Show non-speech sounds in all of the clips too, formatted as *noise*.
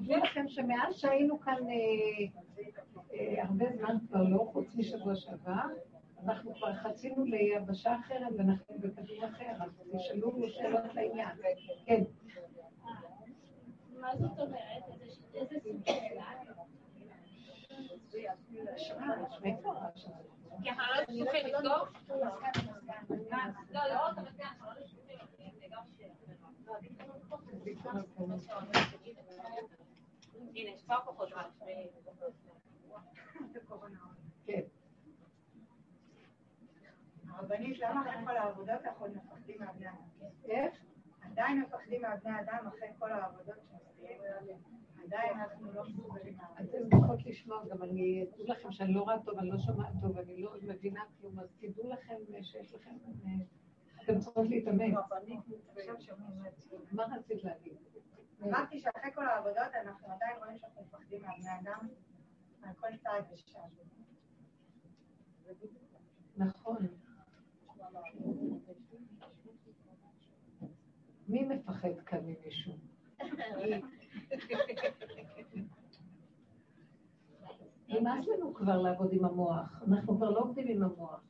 תדעו לכם שמאז שהיינו כאן אה, אה, הרבה זמן כבר לא, חוץ משבוע שעבר, אנחנו כבר חצינו ליבשה אחרת ואנחנו בכדור אחר, אז תשאלו שאלות לעניין. כן. מה זאת אומרת? איזה סוג של כי אנחנו לא שטוחים לסגור? לא, לא רק המזגן, אנחנו לא שטוחים, הנה, כבר כן. הרבנית, למה אחרי כל העבודות אנחנו עוד מפחדים מהבני אדם? איך? עדיין מפחדים מהבני אדם אחרי כל העבודות שמסתיים. עדיין אנחנו לא מסוגלים אתם צריכות לשמוע, גם אני, תדעו לכם שאני לא רואה טוב, אני לא שומעת טוב, אני לא מבינה כלום, אז תדעו לכם שיש לכם, אתם צריכות להתאמץ. מה רצית להגיד? אמרתי שאחרי כל העבודות אנחנו עדיין רואים שאנחנו מפחדים מהבני אדם על כל צעד ושעד. נכון. מי מפחד כאן ממישהו? נמאס לנו כבר לעבוד עם המוח, אנחנו כבר לא עובדים עם המוח.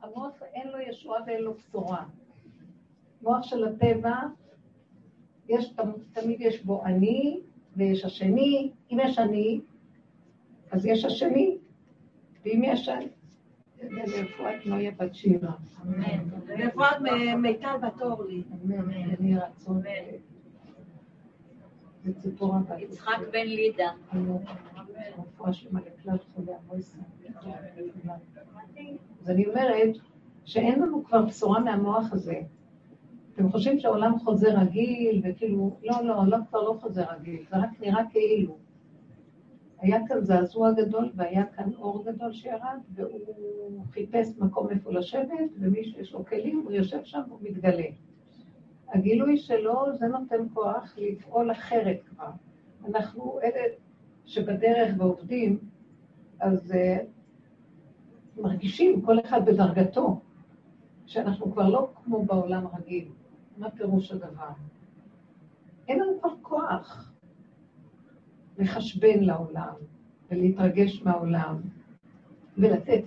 המוח אין לו ישועה ואין לו בשורה. מוח של הטבע, יש, תמיד יש בו אני ויש השני. אם יש אני, אז יש השני, ואם יש לרפואת נויה בת שירה. לרפואת מיטל בת אורלי. אני רצון. וציפורה בת... יצחק בן לידה. רפואה שלמה לכלל חולי המויסה. אז אני אומרת שאין לנו כבר בשורה מהמוח הזה. אתם חושבים שהעולם חוזר רגיל, וכאילו, לא, לא, העולם כבר לא חוזר רגיל, זה רק נראה כאילו. היה כאן זעזוע גדול והיה כאן אור גדול שירד, והוא חיפש מקום איפה לשבת, ומי שיש לו כלים, הוא יושב שם והוא מתגלה. הגילוי שלו, זה נותן כוח לפעול אחרת כבר. אנחנו אלה שבדרך ועובדים, אז uh, מרגישים, כל אחד בדרגתו, שאנחנו כבר לא כמו בעולם הרגיל. מה פירוש הדבר? אין לנו כבר כוח. לחשבן לעולם, ולהתרגש מהעולם, ולתת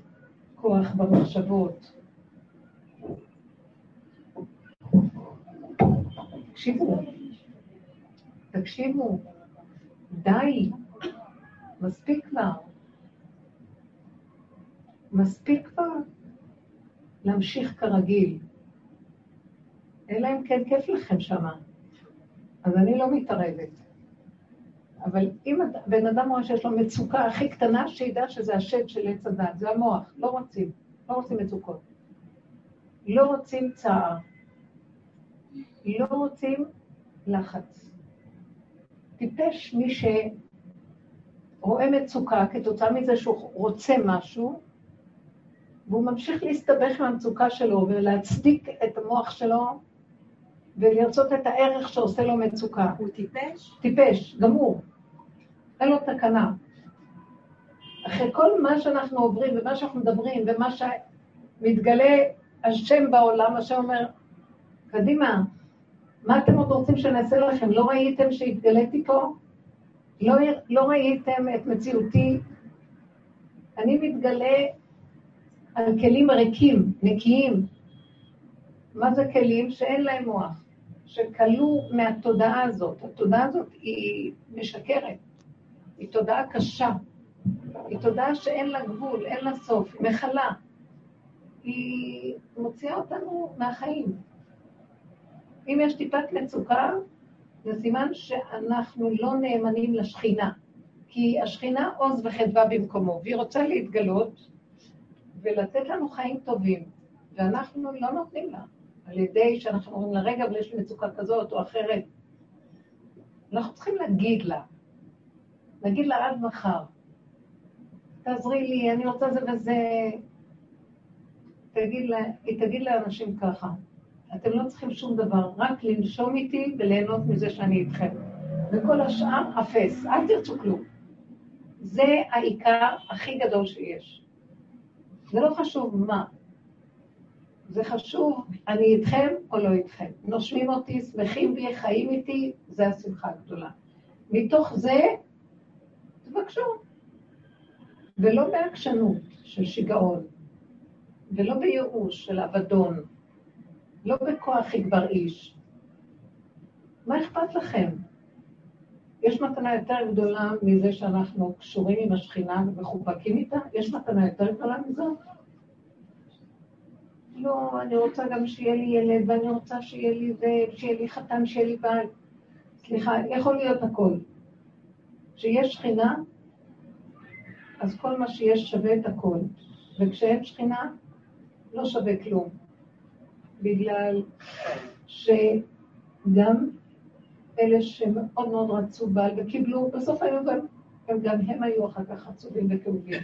כוח במחשבות. תקשיבו, תקשיבו, די, מספיק כבר. מספיק כבר להמשיך כרגיל. אלא אם כן כיף לכם שמה. אז אני לא מתערבת. אבל אם בן אדם רואה שיש לו מצוקה הכי קטנה, שידע שזה השד של עץ הדת, זה המוח, לא רוצים, לא רוצים מצוקות. לא רוצים צער, לא רוצים לחץ. טיפש מי שרואה מצוקה כתוצאה מזה שהוא רוצה משהו, והוא ממשיך להסתבך עם המצוקה שלו ולהצדיק את המוח שלו ולרצות את הערך שעושה לו מצוקה. הוא טיפש? טיפש, גמור. אין לו תקנה. אחרי כל מה שאנחנו עוברים ומה שאנחנו מדברים ומה שמתגלה השם בעולם, השם אומר, קדימה, מה אתם עוד רוצים שנעשה לכם? לא ראיתם שהתגליתי פה? לא, לא ראיתם את מציאותי? אני מתגלה על כלים ריקים, נקיים. מה זה כלים? שאין להם מוח, שכלו מהתודעה הזאת. התודעה הזאת היא משקרת. היא תודעה קשה, היא תודעה שאין לה גבול, אין לה סוף, היא מכלה. היא מוציאה אותנו מהחיים. אם יש טיפת מצוקה, זה סימן שאנחנו לא נאמנים לשכינה. כי השכינה עוז וחדווה במקומו, והיא רוצה להתגלות ולתת לנו חיים טובים, ואנחנו לא נותנים לה. על ידי שאנחנו אומרים לה, רגע, אבל יש לי מצוקה כזאת או אחרת. אנחנו צריכים להגיד לה, נגיד לה עד מחר, תעזרי לי, אני רוצה זה וזה. תגיד לה, היא תגיד לאנשים ככה, אתם לא צריכים שום דבר, רק לנשום איתי וליהנות מזה שאני איתכם. וכל השאר, אפס, אל תרצו כלום. זה העיקר הכי גדול שיש. זה לא חשוב מה. זה חשוב, אני איתכם או לא איתכם. נושמים אותי, שמחים בי, חיים איתי, זה השמחה הגדולה. מתוך זה, תבקשו. ולא בעקשנות של שיגעון, ולא בייאוש של אבדון, לא בכוח יגבר איש. מה אכפת לכם? יש מתנה יותר גדולה מזה שאנחנו קשורים עם השכינה ומחובקים איתה? יש מתנה יותר גדולה מזאת? לא, אני רוצה גם שיהיה לי ילד, ואני רוצה שיהיה לי זה, שיהיה לי חתן, שיהיה לי בעל. סליחה, יכול להיות הכל. כשיש שכינה, אז כל מה שיש שווה את הכל. וכשאין שכינה, לא שווה כלום. בגלל שגם אלה שמאוד מאוד רצו בעל וקיבלו, בסוף היו גם, הם גם הם היו אחר כך עצובים וכאובים.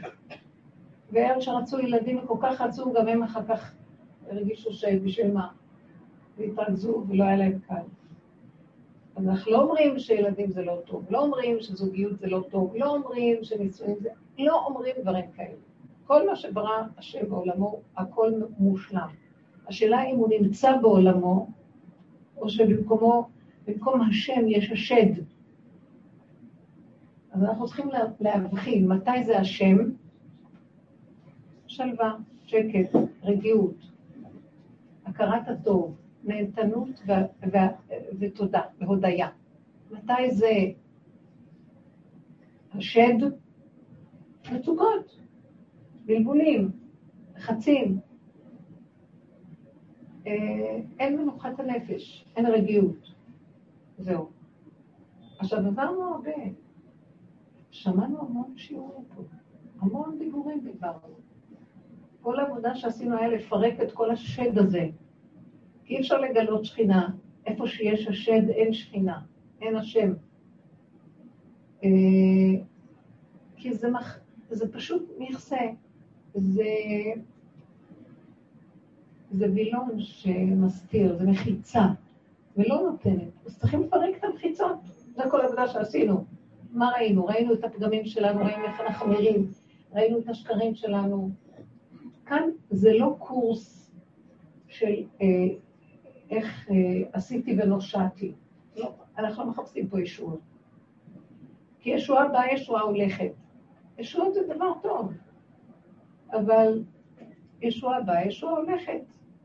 ואלה שרצו ילדים וכל כך רצו, גם הם אחר כך הרגישו שבשביל מה? והתרכזו ולא היה להם קל. אז אנחנו לא אומרים שילדים זה לא טוב, לא אומרים שזוגיות זה לא טוב, לא אומרים שנישואים זה... לא אומרים דברים כאלה. כל מה שברא השם בעולמו, הכל מושלם. השאלה אם הוא נמצא בעולמו, או שבמקומו, במקום השם יש השד. אז אנחנו צריכים להבחין מתי זה השם, שלווה, שקט, רגיעות, הכרת הטוב, נהנתנות ותודה והודיה. מתי זה השד? מצוקות, בלבולים, לחצים. אה, אין מנוחת הנפש, אין רגיעות. זהו. עכשיו, עברנו הרבה. שמענו המון שיעורים פה, המון דיבורים דיברנו. כל העבודה שעשינו היה לפרק את כל השד הזה. אי אפשר לגלות שכינה. איפה שיש השד אין שכינה, אין השם. אה, כי זה, מח... זה פשוט מכסה, זה, זה וילון שמסתיר, זה מחיצה, ולא נותנת. אז צריכים לפרק את המחיצות, זה כל העבודה שעשינו. מה ראינו? ראינו את הפגמים שלנו, ראינו איך אנחנו נראים, ראינו את השקרים שלנו. כאן זה לא קורס של אה, איך אה, עשיתי ונושעתי. לא, אנחנו לא מחפשים פה ישועות. כי ישועה באה, ישועה הולכת. ישועות זה דבר טוב, אבל ישועה באה, ישועה הולכת.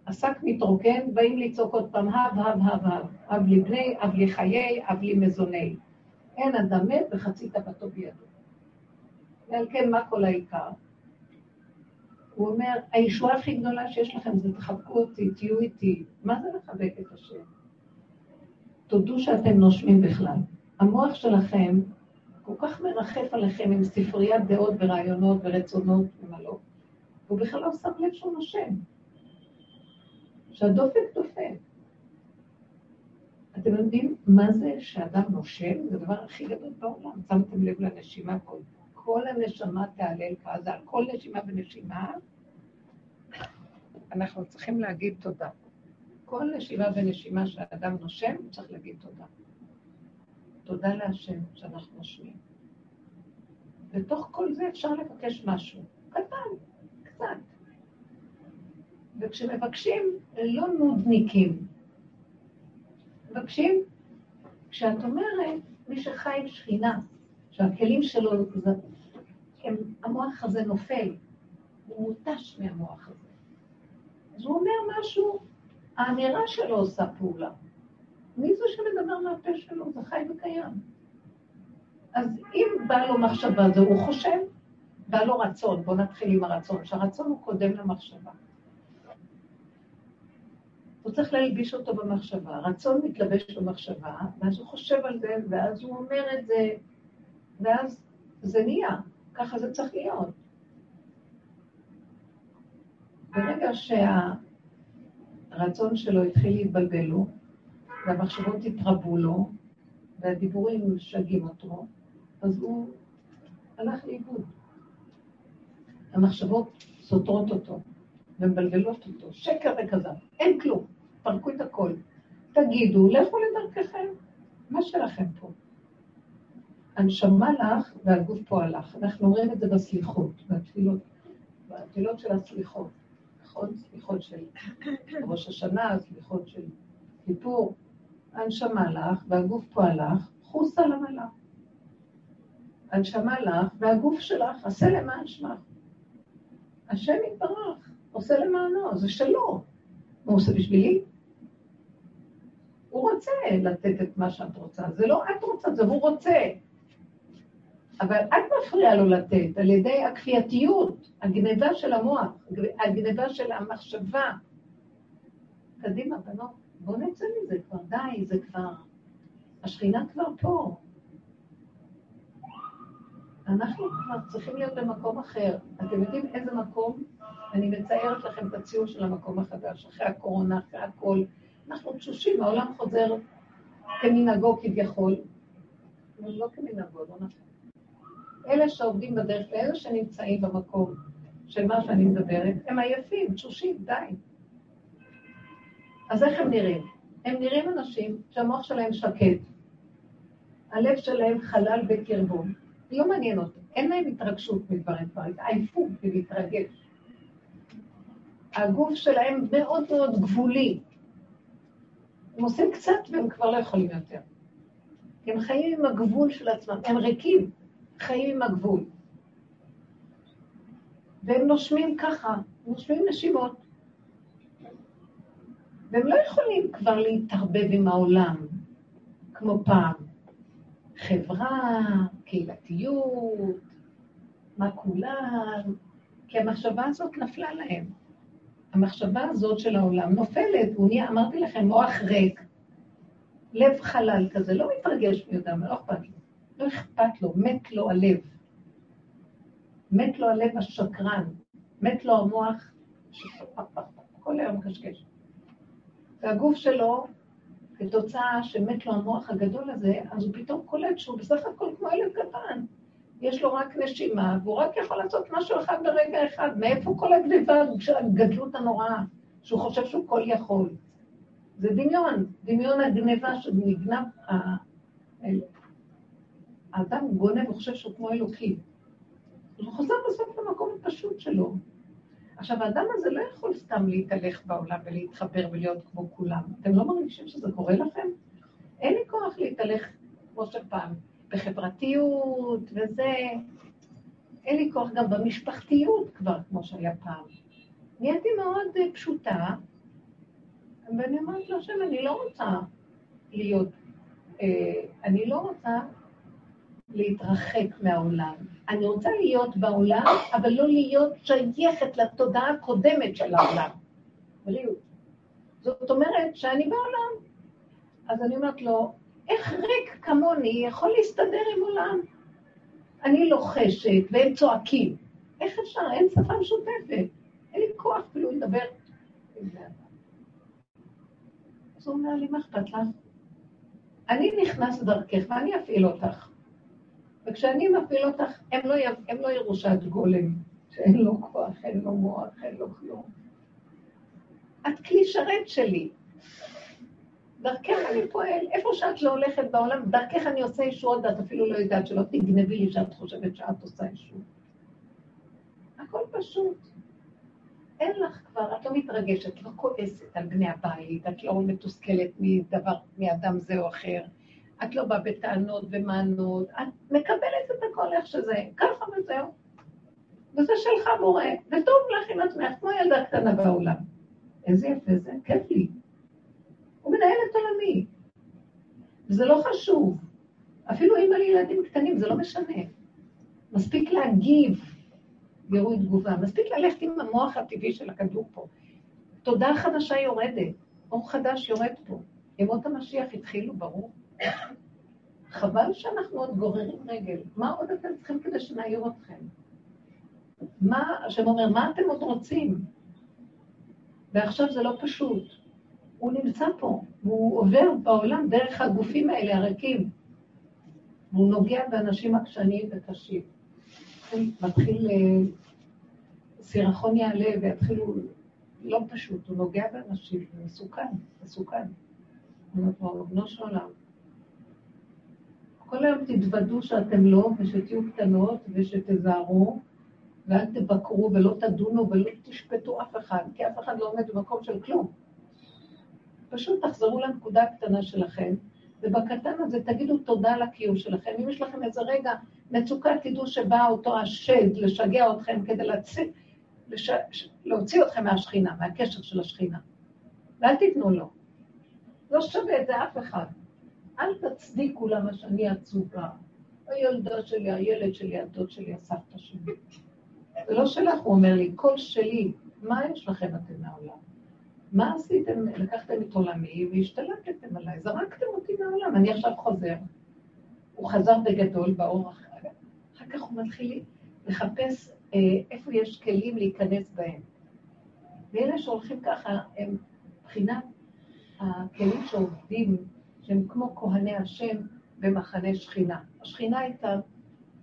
השק מתרוקן, באים לצעוק עוד פעם, הב, הב, הב, הב, הב לי בני, הב לי חיי, הב לי מזוני. אין אדם מת וחצי תוותו בידו. ועל כן, מה כל העיקר? הוא אומר, הישועה הכי גדולה שיש לכם זה תחבקו אותי, תהיו איתי. מה זה לחבק את השם? תודו שאתם נושמים בכלל. המוח שלכם כל כך מרחף עליכם עם ספריית דעות ורעיונות ורצונות ומה לא, והוא בכלל לא שם לב שהוא נושם. שהדופק דופק. אתם יודעים מה זה שאדם נושם? זה הדבר הכי גדול בעולם. שמתם לב לנשימה כל כל הנשמה תהלל כעזה, על כל נשימה ונשימה, אנחנו צריכים להגיד תודה. כל נשימה ונשימה שהאדם נושם, צריך להגיד תודה. תודה להשם שאנחנו נושמים. בתוך כל זה אפשר לבקש משהו, קטן, קצת. וכשמבקשים, לא נודניקים. מבקשים, כשאת אומרת, מי שחי עם שכינה, שהכלים שלו, הם, המוח הזה נופל, הוא מותש מהמוח הזה. אז הוא אומר משהו, האמירה שלו עושה פעולה. מי זה שמדבר מהפה שלו? זה חי וקיים. אז אם בא לו מחשבה, זה הוא חושב, בא לו רצון, בואו נתחיל עם הרצון, שהרצון הוא קודם למחשבה. הוא צריך להלביש אותו במחשבה. הרצון מתלבש במחשבה, ואז הוא חושב על זה, ואז הוא אומר את זה, ואז זה נהיה, ככה זה צריך להיות. ברגע שהרצון שלו התחיל להתבלבל לו, והמחשבות התרבו לו, והדיבורים משגעים אותו, אז הוא הלך לאיבוד. המחשבות סותרות אותו ומבלבלות אותו, שקר וכזב, אין כלום, פרקו את הכל. תגידו, לכו לדרככם, מה שלכם פה? הנשמה לך והגוף פה הלך. אנחנו רואים את זה בסליחות, בתפילות, בתפילות של הסליחות. נכון? סליחות של ראש השנה, סליחות של כיפור. הנשמה לך והגוף פה הלך, חוסה למלאך. הנשמה לך, והגוף שלך, עשה למען שמך. השם יתברך, עושה למענו, זה שלו. מה הוא עושה בשבילי? הוא רוצה לתת את מה שאת רוצה. זה לא את רוצה, זה הוא רוצה. אבל את מפריעה לו לתת על ידי הכפייתיות, הגניבה של המוח, הגניבה של המחשבה. קדימה, בנות, בואו נצא מזה כבר, די, זה כבר... השכינה כבר פה. אנחנו כבר צריכים להיות במקום אחר. אתם יודעים איזה מקום? אני מציירת לכם את הציור של המקום החדש, אחרי הקורונה, אחרי הכל. אנחנו תשושים, העולם חוזר כמנהגו כביכול. לא כמנהגו, לא נכון. אלה שעובדים בדרך ואלה שנמצאים במקום של מה שאני מדברת, הם עייפים, תשושים, די. אז איך הם נראים? הם נראים אנשים שהמוח שלהם שקט, הלב שלהם חלל בקרבו, לא מעניין אותם, אין להם התרגשות מדברים דברים, עייפות ולהתרגש. הגוף שלהם מאוד מאוד גבולי. הם עושים קצת והם כבר לא יכולים יותר. הם חיים עם הגבול של עצמם, הם ריקים, חיים עם הגבול. והם נושמים ככה, נושמים נשימות. והם לא יכולים כבר להתערבב עם העולם כמו פעם. חברה, קהילתיות, מה כולם, כי המחשבה הזאת נפלה להם. המחשבה הזאת של העולם נופלת, הוא נהיה, אמרתי לכם, מוח ריק, לב חלל כזה, לא מתרגש מי יודע מה, לא אכפת לו. לא אכפת לו, מת לו הלב. מת לו הלב השקרן, מת לו המוח, כל היום קשקש. והגוף שלו כתוצאה שמת לו המוח הגדול הזה, אז הוא פתאום קולט שהוא בסך הכל כמו ילד קטן. יש לו רק נשימה, והוא רק יכול לעשות משהו אחד ברגע אחד. מאיפה כל הגניבה, הגדלות הנוראה, שהוא חושב שהוא כל יכול? זה דמיון, דמיון הגניבה שנגנב, האדם גונב וחושב שהוא כמו אלוקים. הוא חוזר בסוף למקום הפשוט שלו. עכשיו, האדם הזה לא יכול סתם להתהלך בעולם ולהתחבר ולהיות כמו כולם. אתם לא מרגישים שזה קורה לכם? אין לי כוח להתהלך כמו שפעם, בחברתיות וזה. אין לי כוח גם במשפחתיות כבר, כמו שהיה פעם. נהייתי מאוד אה, פשוטה, ואני אומרת להשם, אני לא רוצה להיות, אה, אני לא רוצה להתרחק מהעולם. אני רוצה להיות בעולם, אבל לא להיות שייכת לתודעה הקודמת של העולם. בריאות. זאת אומרת שאני בעולם. אז אני אומרת לו, איך ריק כמוני יכול להסתדר עם עולם? אני לוחשת והם צועקים. איך אפשר? אין שפה משותפת. אין לי כוח אפילו לדבר. אז הוא אומר לי, מה אכפת לך? אני נכנס דרכך ואני אפעיל אותך. וכשאני מפעיל אותך, הם לא. הם לא יראו שאת גולם, שאין לו כוח, אין לו מוח, אין לו כלום. את כלי שרת שלי. דרכך אני פועל, איפה שאת לא הולכת בעולם, דרכך אני עושה ישועות, ואת אפילו לא יודעת שלא תגנבי לי שאת חושבת שאת עושה ישועות. הכל פשוט. אין לך כבר, את לא מתרגשת, לא כועסת על בני הבית, את לא מתוסכלת מדבר, מאדם זה או אחר. את לא באה בטענות ומענות, את מקבלת את הכל איך שזה, ככה וזהו. וזה שלך מורה, וטוב לך עם עצמך, כמו ילדה קטנה בעולם. איזה יפה זה, כיף לי. הוא מנהל את עולמי. וזה לא חשוב. אפילו אם על ילדים קטנים, זה לא משנה. מספיק להגיב גירוי תגובה, מספיק ללכת עם המוח הטבעי של הכדור פה. תודה חדשה יורדת, אור חדש יורד פה. ימות המשיח התחילו, ברור. חבל שאנחנו עוד גוררים רגל. מה עוד אתם צריכים כדי שנעיר אתכם? מה, השם אומר, מה אתם עוד רוצים? ועכשיו זה לא פשוט. הוא נמצא פה, והוא עובר בעולם דרך הגופים האלה הריקים. והוא נוגע באנשים עקשניים וקשים. מתחיל, אה, סירחון יעלה ויתחילו, לא פשוט, הוא נוגע באנשים, זה מסוכן, מסוכן. הוא אומר, בנו של עולם, כל היום תתוודו שאתם לא, ושתהיו קטנות, ושתזהרו, ואל תבקרו ולא תדונו ולא תשפטו אף אחד, כי אף אחד לא עומד במקום של כלום. פשוט תחזרו לנקודה הקטנה שלכם, ובקטן הזה תגידו תודה על הקיום שלכם. אם יש לכם איזה רגע מצוקה, תדעו שבא אותו השד לשגע אתכם כדי להציא, לש... להוציא אתכם מהשכינה, מהקשר של השכינה. ואל תיתנו לו. לא שווה את זה אף אחד. אל תצדיקו למה שאני עצובה. הילדה שלי, הילד שלי, הדוד שלי, הסבתא שלי. זה לא שלך, הוא אומר לי, קול שלי, מה יש לכם אתם מהעולם? מה עשיתם? לקחתם את עולמי והשתלטתם עליי, זרקתם אותי מהעולם, אני עכשיו חוזר. הוא חזר בגדול באור אחר, אחר כך הוא מתחיל לחפש אה, איפה יש כלים להיכנס בהם. ואלה שהולכים ככה, הם מבחינת הכלים שעובדים, שהם כמו כהני השם במחנה שכינה. השכינה איתם,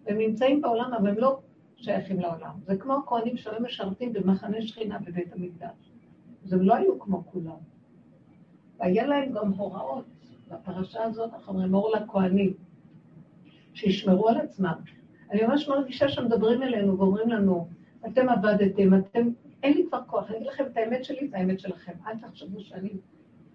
הם נמצאים בעולם, אבל הם לא שייכים לעולם. זה כמו הכהנים שהיו משרתים במחנה שכינה בבית המקדש. אז הם לא היו כמו כולם. והיה להם גם הוראות, בפרשה הזאת אנחנו אומרים אור לכהנים, שישמרו על עצמם. אני ממש מרגישה שמדברים אלינו ואומרים לנו, אתם עבדתם, אתם, אין לי כבר כוח, אני אגיד לכם את האמת שלי, את האמת שלכם. אל תחשבו שאני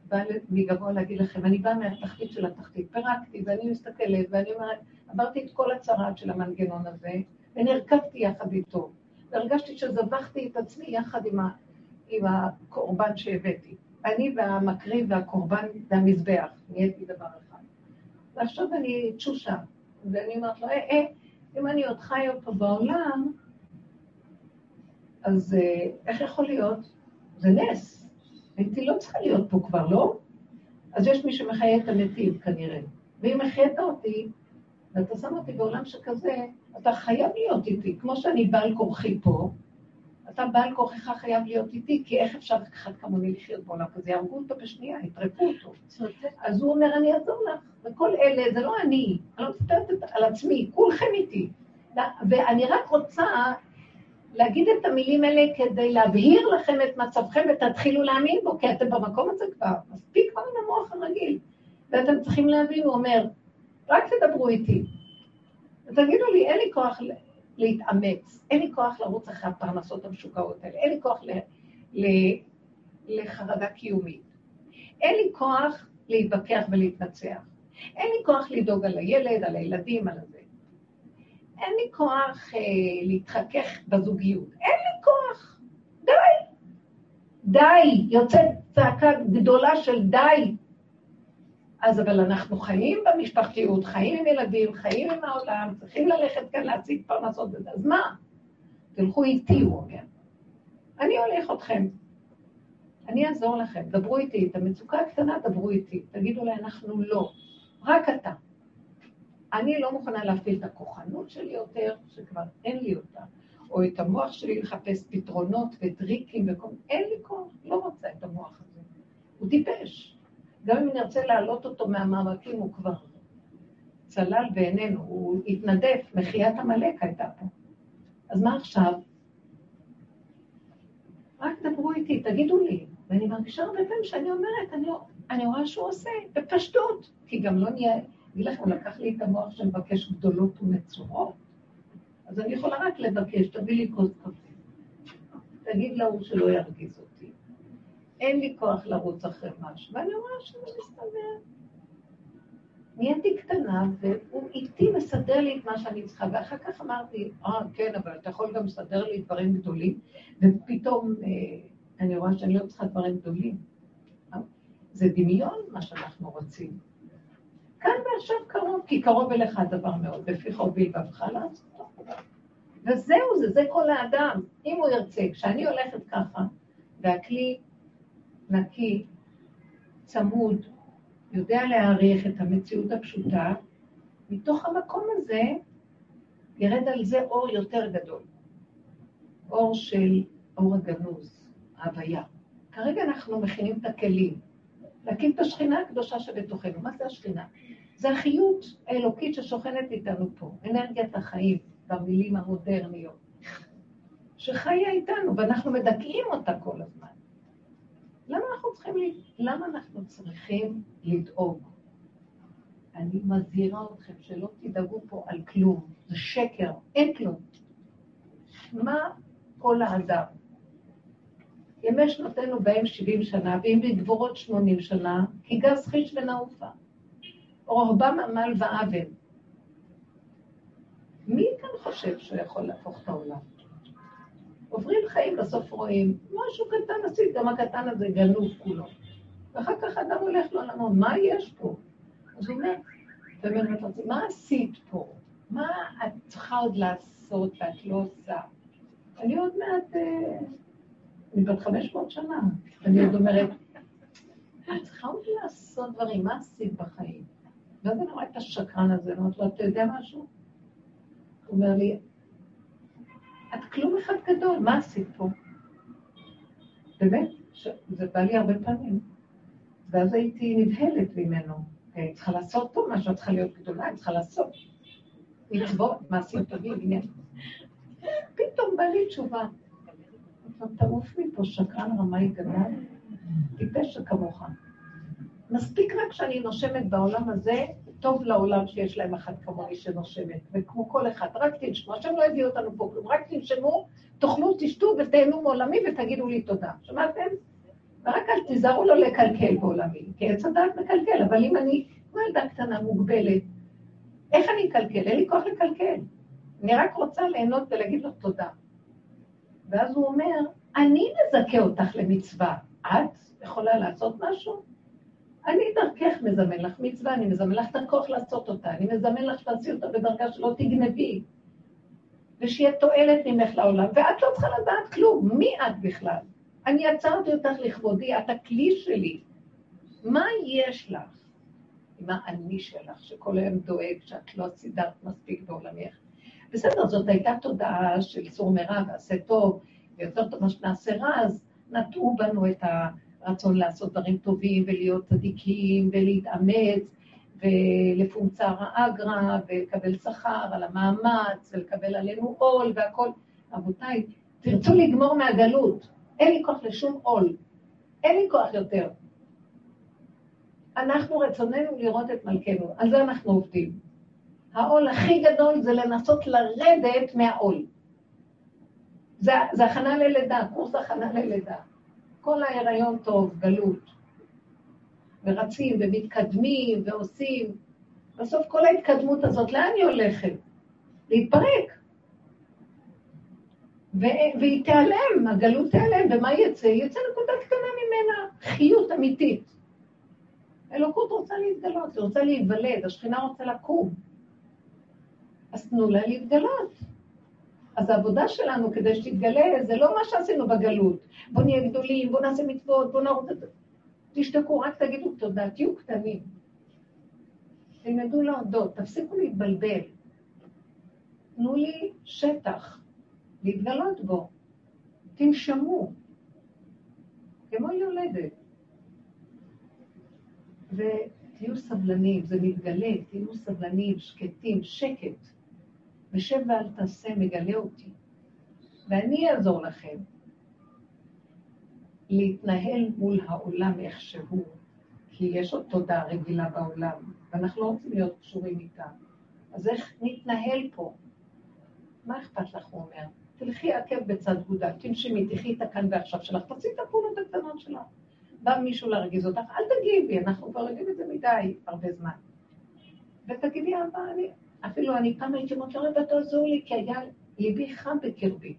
באה מגבוה להגיד לכם, אני באה מהתחתית של התחתית, פירקתי, ואני מסתכלת, ואני אומרת, עברתי את כל הצרת של המנגנון הזה, ונרכבתי יחד איתו, והרגשתי שזבחתי את עצמי יחד עם, ה, עם הקורבן שהבאתי. אני והמקריב והקורבן והמזבח, נהייתי דבר אחד. ועכשיו אני תשושה, ואני אומרת לו, אה, אה, אם אני עוד חיה פה בעולם, אז אה, איך יכול להיות? זה נס. הייתי לא צריכה להיות פה כבר, לא? אז יש מי שמחיה את המתים כנראה. ואם החיית אותי, ואתה שם אותי בעולם שכזה, אתה חייב להיות איתי. כמו שאני בעל כורחי פה, אתה בעל כורחך חייב להיות איתי, כי איך אפשר אחד כמוני לחיות בעולם כזה? יהרגו אותו בשנייה, יטרפו אותו. אז הוא אומר, אני אעזור לך. וכל אלה, זה לא אני, אני לא מסתכלת על עצמי, כולכם איתי. ואני רק רוצה להגיד את המילים האלה כדי להבהיר לכם את מצבכם ותתחילו להאמין בו, כי אתם במקום הזה כבר, מספיק כבר עם המוח הרגיל. ואתם צריכים להבין, הוא אומר, רק תדברו איתי. ותגידו לי, אין לי כוח להתאמץ, אין לי כוח לרוץ אחרי הפרנסות המשוגעות האלה, אין לי כוח ל, ל, לחרדה קיומית, אין לי כוח להתווכח ולהתנצח, אין לי כוח לדאוג על הילד, על הילדים, על הזה. אין לי כוח אה, להתחכך בזוגיות, אין לי כוח, די. די, יוצאת צעקה גדולה של די. אז אבל אנחנו חיים במשפחתיות, חיים עם ילדים, חיים עם העולם, צריכים ללכת כאן להציג פרנסות וזה, אז מה? תלכו איתי, הוא אומר. אני הולך אתכם. אני אעזור לכם, דברו איתי, את המצוקה הקטנה דברו איתי, תגידו לי, אנחנו לא, רק אתה. אני לא מוכנה להפעיל את הכוחנות שלי יותר, שכבר אין לי אותה, או את המוח שלי לחפש פתרונות וטריקים וכל... אין לי כוח, לא רוצה את המוח הזה. הוא טיפש. גם אם נרצה להעלות אותו מהמאבקים, הוא כבר צלל בעינינו, הוא התנדף, מחיית עמלק הייתה פה. אז מה עכשיו? רק דברו איתי, תגידו לי. ואני מרגישה הרבה פעמים שאני אומרת, אני, אני רואה שהוא עושה בפשטות, כי גם לא נהיה, אגיד לכם, הוא לקח לי את המוח שמבקש גדולות ונצורות, אז אני יכולה רק לבקש, תביא לי כוס קפה. תגיד להוא שלא ירגיז אותי. אין לי כוח לרוץ אחרי משהו, ואני רואה שזה מסתדר. נהייתי קטנה, והוא איתי מסדר לי את מה שאני צריכה, ואחר כך אמרתי, אה, כן, אבל אתה יכול גם לסדר לי דברים גדולים, ופתאום אה, אני רואה שאני לא צריכה דברים גדולים. זה דמיון מה שאנחנו רוצים. כאן ועכשיו קרוב, כי קרוב אליך הדבר מאוד, בפיך ובלבבך לעשות. וזהו זה, זה כל האדם. אם הוא ירצה, כשאני הולכת ככה, והכלי נקי, צמוד, יודע להעריך את המציאות הפשוטה, מתוך המקום הזה ירד על זה אור יותר גדול. אור של אור הגנוז, ההוויה. כרגע אנחנו מכינים את הכלים, להקים את השכינה הקדושה שבתוכנו. מה זה השכינה? זה החיות האלוקית ששוכנת איתנו פה, אנרגיית החיים במילים המודרניות, שחיה איתנו, ואנחנו מדכאים אותה כל הזמן. למה אנחנו צריכים, למה אנחנו צריכים לדאוג? אני מזהירה אתכם שלא תדאגו פה על כלום, זה שקר, אין כלום. מה כל האדם? ימי שנותינו בהם 70 שנה, ואם בגבורות 80 שנה, כי גז חיש ונעופה. רוחבם עמל ואוון. מי כאן חושב שהוא יכול להפוך את העולם? עוברים חיים, בסוף רואים, משהו קטן עשית, גם הקטן הזה גנוב כולו. ואחר כך אדם הולך לעולמו, מה יש פה? אז הוא אומר, מה עשית פה? מה את צריכה עוד לעשות ואת לא עושה? אני עוד מעט, אה, אני בת 500 שנה, אני עוד אומרת, את צריכה עוד לעשות דברים, מה עשית בחיים? ואז אני רואה את השקרן הזה, אני אומרת לו, אתה יודע משהו? הוא אומר לי, את כלום אחד גדול, מה עשית פה? באמת, זה בא לי הרבה פעמים. ואז הייתי נבהלת ממנו. אני צריכה לעשות פה משהו, צריכה להיות גדולה, אני צריכה לעשות. מצוות, מעשים טובים, עניין. פתאום בא לי תשובה. תעוף מפה, שקרן רמאי גדול, טיפש כמוך. מספיק רק שאני נושמת בעולם הזה, טוב לעולם שיש להם אחת כמוני שנושמת, וכמו כל אחד, רק תנשמו, השם לא הביא אותנו פה כלום, רק תנשמו, תאכלו, תשתו ותהנו מעולמי ותגידו לי תודה. שמעתם? ורק אל תיזהרו לו לקלקל בעולמי, כי עץ הדעת מקלקל, אבל אם אני, כמו ילדה קטנה מוגבלת, איך אני אקלקל? אין לי כוח לקלקל. אני רק רוצה ליהנות ולהגיד לו תודה. ואז הוא אומר, אני מזכה אותך למצווה, את יכולה לעשות משהו? אני דרכך מזמן לך מצווה, אני מזמן לך את הכוח לעשות אותה, אני מזמן לך שתעשי אותה בדרגה שלא תגנבי, ושיהיה תועלת ממך לעולם, ואת לא צריכה לדעת כלום, מי את בכלל? אני עצרתי אותך לכבודי, את הכלי שלי. מה יש לך עם האני שלך, שכל היום דואג שאת לא סידרת מספיק בעולמך? בסדר, זאת הייתה תודעה של סור מרע ועשה טוב, ויותר טוב מה שנעשה רע, אז נטעו בנו את הרצון לעשות דברים טובים ולהיות צדיקים ולהתאמץ ולפומצר האגרא ולקבל שכר על המאמץ ולקבל עלינו עול והכול. רבותיי, תרצו לגמור מהגלות, אין לי כוח לשום עול, אין לי כוח יותר. אנחנו רצוננו לראות את מלכנו, על זה אנחנו עובדים. העול הכי גדול זה לנסות לרדת מהעול. זה, זה הכנה ללידה, קורס הכנה ללידה. כל ההיריון טוב, גלות. ורצים ומתקדמים ועושים. בסוף כל ההתקדמות הזאת, לאן היא הולכת? להתפרק. והיא תיעלם, הגלות תיעלם, ומה יצא? יצא נקודה קטנה ממנה, חיות אמיתית. אלוקות רוצה להתגלות, היא רוצה להיוולד, השכינה רוצה לקום. אז תנו לה להתגלות. אז העבודה שלנו כדי שתתגלה, זה לא מה שעשינו בגלות. בואו נהיה גדולים, בואו נעשה מצוות, בואו נרוץ את. תשתקו, רק תגידו תודה, תהיו קטנים. תלמדו להודות, תפסיקו להתבלבל. תנו לי שטח. להתגלות בו. תנשמו, כמו יולדת. ותהיו סבלנים, זה מתגלה, תהיו סבלנים, שקטים, שקט. ושב ואל תעשה, מגלה אותי. ואני אעזור לכם להתנהל מול העולם איך שהוא, כי יש עוד תודעה רגילה בעולם, ואנחנו לא רוצים להיות קשורים איתה. אז איך נתנהל פה? מה אכפת לך, הוא אומר? תלכי עקב בצד גודה, תנשמי, תחי את הכאן ועכשיו שלך, תעשי את הפעולות הקטנות שלך. בא מישהו להרגיז אותך, אל תגיבי, אנחנו כבר יודעים את זה מדי, הרבה זמן. ותגידי, אבא, אני, אפילו אני פעם הייתי אומרת לו, רבא, תעזור לי, כי היה ליבי חם בקרבי.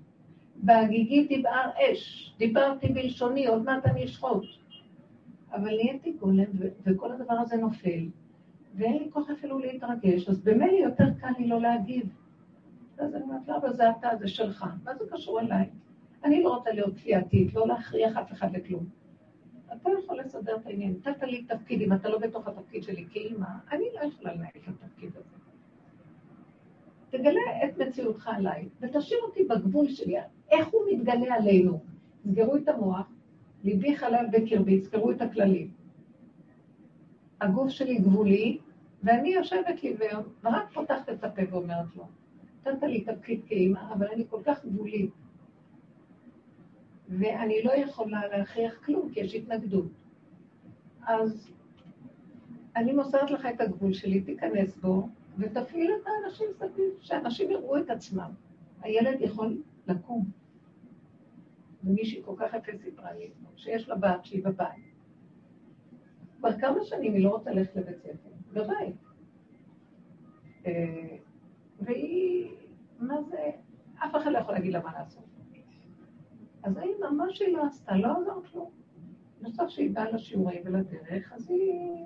בהגיגי תבער אש, דיברתי בלשוני, עוד מעט אני אשחוט. אבל נהייתי גולם, וכל הדבר הזה נופל, ואין לי כוח אפילו להתרגש, אז במילא יותר קל לי לא להגיב. אז אני אומרת, אבל זה אתה, זה שלך. מה זה קשור אליי? אני לא רוצה להיות כפייתית, לא להכריח אף אחד לכלום. אתה יכול לסדר את העניין. נתת לי תפקיד, אם אתה לא בתוך התפקיד שלי כאימא, אני לא יכולה לנהל את התפקיד הזה. תגלה את מציאותך עליי, ותשאיר אותי בגבול שלי. איך הוא מתגלה עלינו? סגרו את המוח, ליבי חלב בקרבי, סגרו את הכללים. הגוף שלי גבולי, ואני יושבת לי ורק פותחת את הפה ואומרת לו, נתת לי תפקיד כאימא, אבל אני כל כך גבולית. ואני לא יכולה להכריח כלום, כי יש התנגדות. אז אני מוסרת לך את הגבול שלי, תיכנס בו, ותפעיל את האנשים סביב, שאנשים יראו את עצמם. הילד יכול לקום. ומישהי כל כך יפה סיפרה לי, שיש לה בת שהיא בבית. כבר כמה שנים היא לא רוצה ללכת לבית ספר. בבית. אה, והיא, מה זה, אף אחד לא יכול להגיד לה מה לעשות. אז היא ממש היא לא עשתה, לא עזר כלום. בסוף שהיא באה לשיעורים ולדרך, אז היא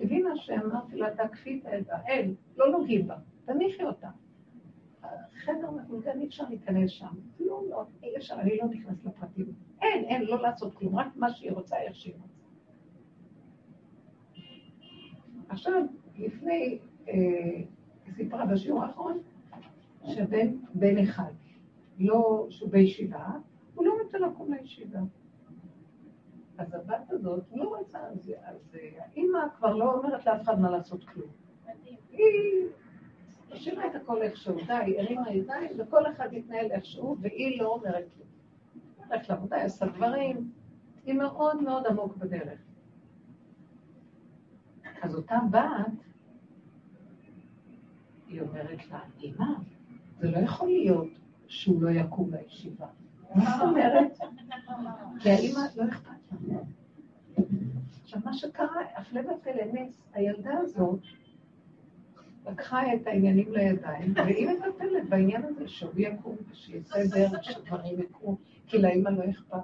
הבינה שאמרתי לה, תקפי את האל, לא נוגעים בה, תניחי אותה. חדר מבולגן, אי אפשר להיכנס שם. לא, לא, אי אפשר, אני לא נכנס לפרטים. אין, אין, לא לעשות כלום, רק מה שהיא רוצה, איך שהיא רוצה. עכשיו, לפני, אה, היא סיפרה בשיעור האחרון, שבן בן אחד, לא, שהוא בישיבה, הוא לא רוצה לקום לישיבה. אז הבת הזאת לא רוצה, אז, אז האימא כבר לא אומרת לאף אחד מה לעשות כלום. היא השאירה את הכל איכשהו, די, הרימה ידיים, וכל אחד יתנהל איכשהו, והיא לא אומרת כלום. הולכת לעבודה, היא עושה דברים, היא מאוד מאוד עמוק בדרך. אז אותה בת, היא אומרת לה, אמא, זה לא יכול להיות שהוא לא יקום לישיבה. מה זאת אומרת? כי האמא לא אכפת לה. עכשיו, מה שקרה, הפלא ופלא נס, הילדה הזאת לקחה את העניינים לידיים, והיא מטפלת בעניין הזה שהוא יקום ושיהיה סדר, ושדברים יקרו, כי לאמא לא אכפת.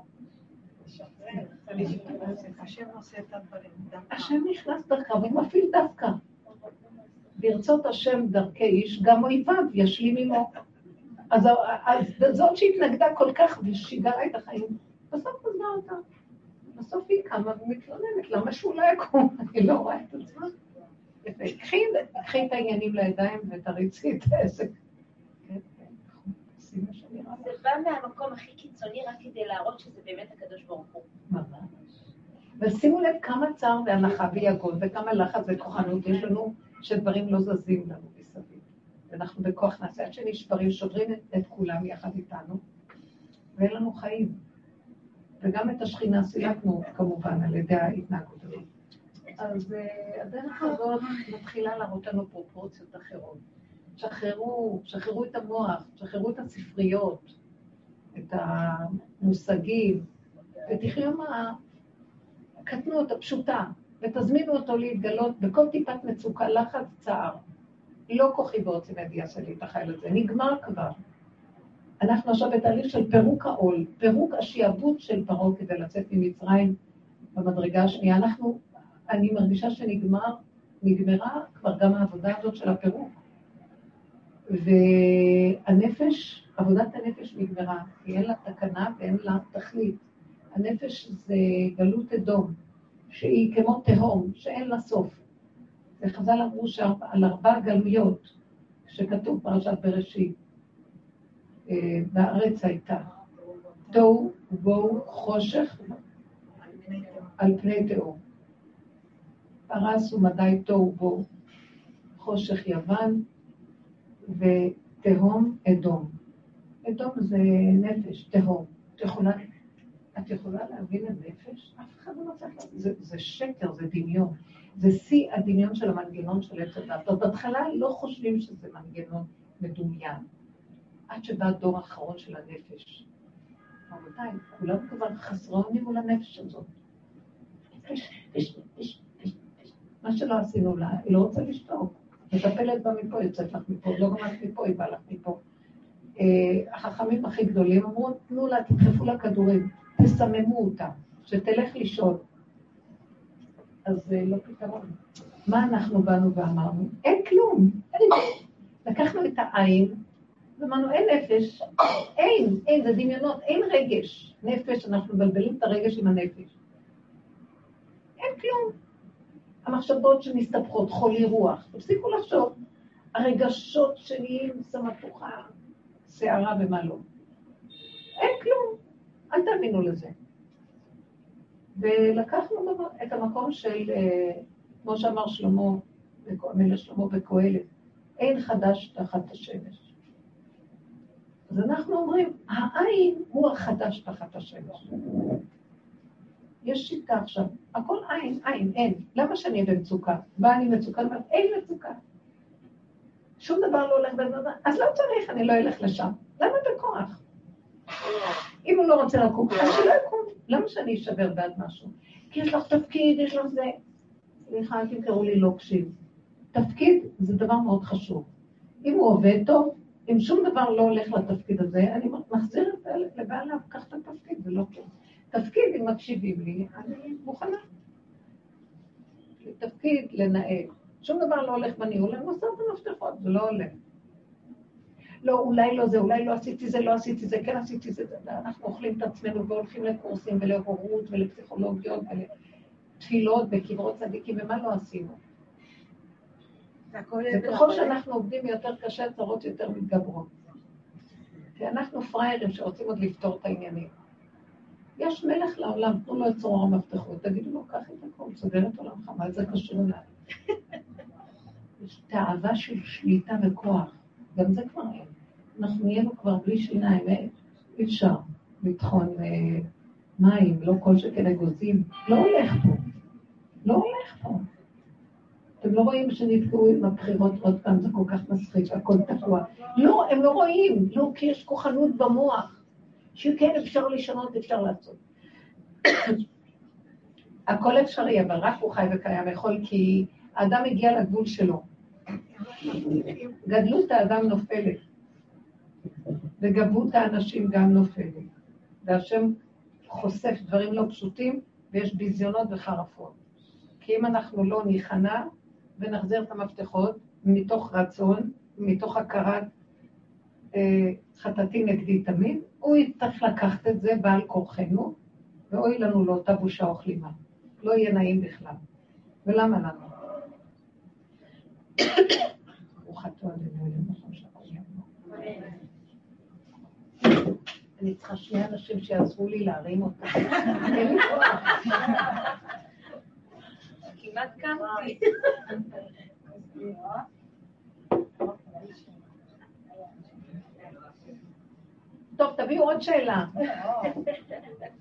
השם נכנס דרכה והוא מפעיל דווקא. ברצות השם דרכי איש, גם אויביו ישלים עמו. אז, אז זאת שהתנגדה כל כך ושיגרה את החיים, בסוף עזבה אותה. בסוף היא קמה ומתלוננת, למה שהוא לא יקום? *laughs* אני לא רואה את עצמה. קחי את העניינים לידיים ותריצי את העסק. זה בא מהמקום הכי קיצוני רק כדי להראות שזה באמת הקדוש ברוך הוא. ושימו לב כמה צער והנחה ויגון וכמה לחץ וכוחנות יש לנו שדברים לא זזים לנו. ואנחנו בכוח נעשה עד שנשברים, שוברים את, את כולם יחד איתנו, ואין לנו חיים. וגם את השכינה סילקנו כמובן על ידי ההתנהגות הזאת. אז uh, הדרך הזאת מתחילה להראות לנו פרופורציות אחרות. שחררו, שחררו את המוח, שחררו את הספריות, את המושגים, ותחיו מה... הקטנות הפשוטה, ותזמינו אותו להתגלות בכל טיפת מצוקה, לחץ, צער. לא כוחי ועוצם ידי עשה לי את החיל הזה, נגמר כבר. אנחנו עכשיו בתהליך של פירוק העול, פירוק השיעבוד של פרעה כדי לצאת ממצרים במדרגה השנייה. אנחנו, אני מרגישה שנגמר, נגמרה כבר גם העבודה הזאת של הפירוק. והנפש, עבודת הנפש נגמרה, כי אין לה תקנה ואין לה תכלית. הנפש זה גלות אדום, שהיא כמו תהום, שאין לה סוף. וחז"ל אמרו שעל ארבע גלויות, שכתוב פרשת בראשית, אה, בארץ הייתה תוהו ובוהו חושך על פני תהום. פרס ומדי תוהו ובוהו חושך יוון ותהום אדום. אדום זה נפש, תהום. את יכולה, את יכולה להבין את נפש? אף אחד לא מצליח להבין. זה שקר, זה דמיון. זה שיא הדמיון של המנגנון של עץ הדת. אז בהתחלה לא חושבים שזה מנגנון מדומיין. עד שבא הדור האחרון של הנפש. רבותיי, כולם כבר חסרי אונים מול הנפש הזאת. מה שלא עשינו לה, היא לא רוצה לשתוק. מטפלת בה מפה, יוצאת לך מפה, לא גמרת מפה, היא באה לך מפה. אה, החכמים הכי גדולים אמרו, תנו לה, תדחפו לה כדורים, תסממו אותה, שתלך לישון. אז זה לא פתרון. מה אנחנו באנו ואמרנו? אין כלום. לקחנו את העין, ואמרנו, אין נפש, אין, אין, זה דמיונות, אין רגש. נפש, אנחנו מבלבלים את הרגש עם הנפש. אין כלום. המחשבות שמסתבכות, חולי רוח, תפסיקו לחשוב. הרגשות שנהיים סמטוחה, שערה ומה לא. אין כלום, אל תאמינו לזה. ולקחנו את המקום של, אה, כמו שאמר שלמה, מלך שלמה וקהלת, אין חדש תחת השמש. אז אנחנו אומרים, העין הוא החדש תחת השמש. יש שיטה עכשיו, הכל עין, עין, אין. למה שאני אהיה במצוקה? באה אני מצוקה, אומרת, אין מצוקה. שום דבר לא הולך בזמן, אז לא צריך, אני לא אלך לשם. למה בכוח? אם הוא לא רוצה לקום, אז שלא יקום. למה שאני אשבר בעד משהו? כי יש לך תפקיד, יש לך זה. סליחה, אל תקראו לי לא קשיב. תפקיד זה דבר מאוד חשוב. אם הוא עובד טוב, אם שום דבר לא הולך לתפקיד הזה, אני מחזיר את הילד לבעליו, קח את התפקיד, זה לא טוב. תפקיד, אם מקשיבים לי, אני מוכנה. תפקיד לנהל. שום דבר לא הולך בניהול, אני עושה את המפתחות, זה לא הולך. לא, אולי לא זה, אולי לא עשיתי זה, לא עשיתי זה, כן עשיתי זה, ואנחנו אוכלים את עצמנו והולכים לקורסים ולהורות ולפסיכולוגיות ולתפילות וקברות צדיקים, ומה לא עשינו? וככל שאנחנו עובדים יותר קשה, הצרות יותר מתגברות. כי אנחנו פראיירים שרוצים עוד לפתור את העניינים. יש מלך לעולם, תנו לו את צרור המפתחות, תגידו לו, קח את הכל, סוגר את עולמך, מה זה קשור אליי? *laughs* יש תאווה של שליטה וכוח, גם זה כבר אין. אנחנו נהיינו כבר בלי שיניים, אה, אי אפשר לטחון אה, מים, לא כל שכן אגוזים, לא הולך פה, לא הולך פה. אתם לא רואים שנתקעו עם הבחירות עוד פעם, זה כל כך מצחיק, הכל תקוע. לא, הם לא רואים, לא, כי יש כוחנות במוח, שכן אפשר לשנות, אפשר לעשות. *coughs* הכל אפשרי, אבל רק הוא חי וקיים יכול, כי האדם הגיע לגבול שלו. גדלות האדם נופלת, וגבות האנשים גם נופלת. והשם חושף דברים לא פשוטים, ויש ביזיונות וחרפות. כי אם אנחנו לא ניכנע ונחזיר את המפתחות מתוך רצון, מתוך הכרת אה, חטאתי נגדי תמיד, הוא יצטרך לקחת את זה בעל כורחנו, ואוי לנו לאותה בושה וכלימה. לא יהיה נעים בכלל. ולמה לנו? ברוכתו עלינו אלוהים שהכל יעבור. אני צריכה שני אנשים שיעזרו לי להרים אותה. אין לי כוח. כמעט קמתי. טוב, תביאו עוד שאלה.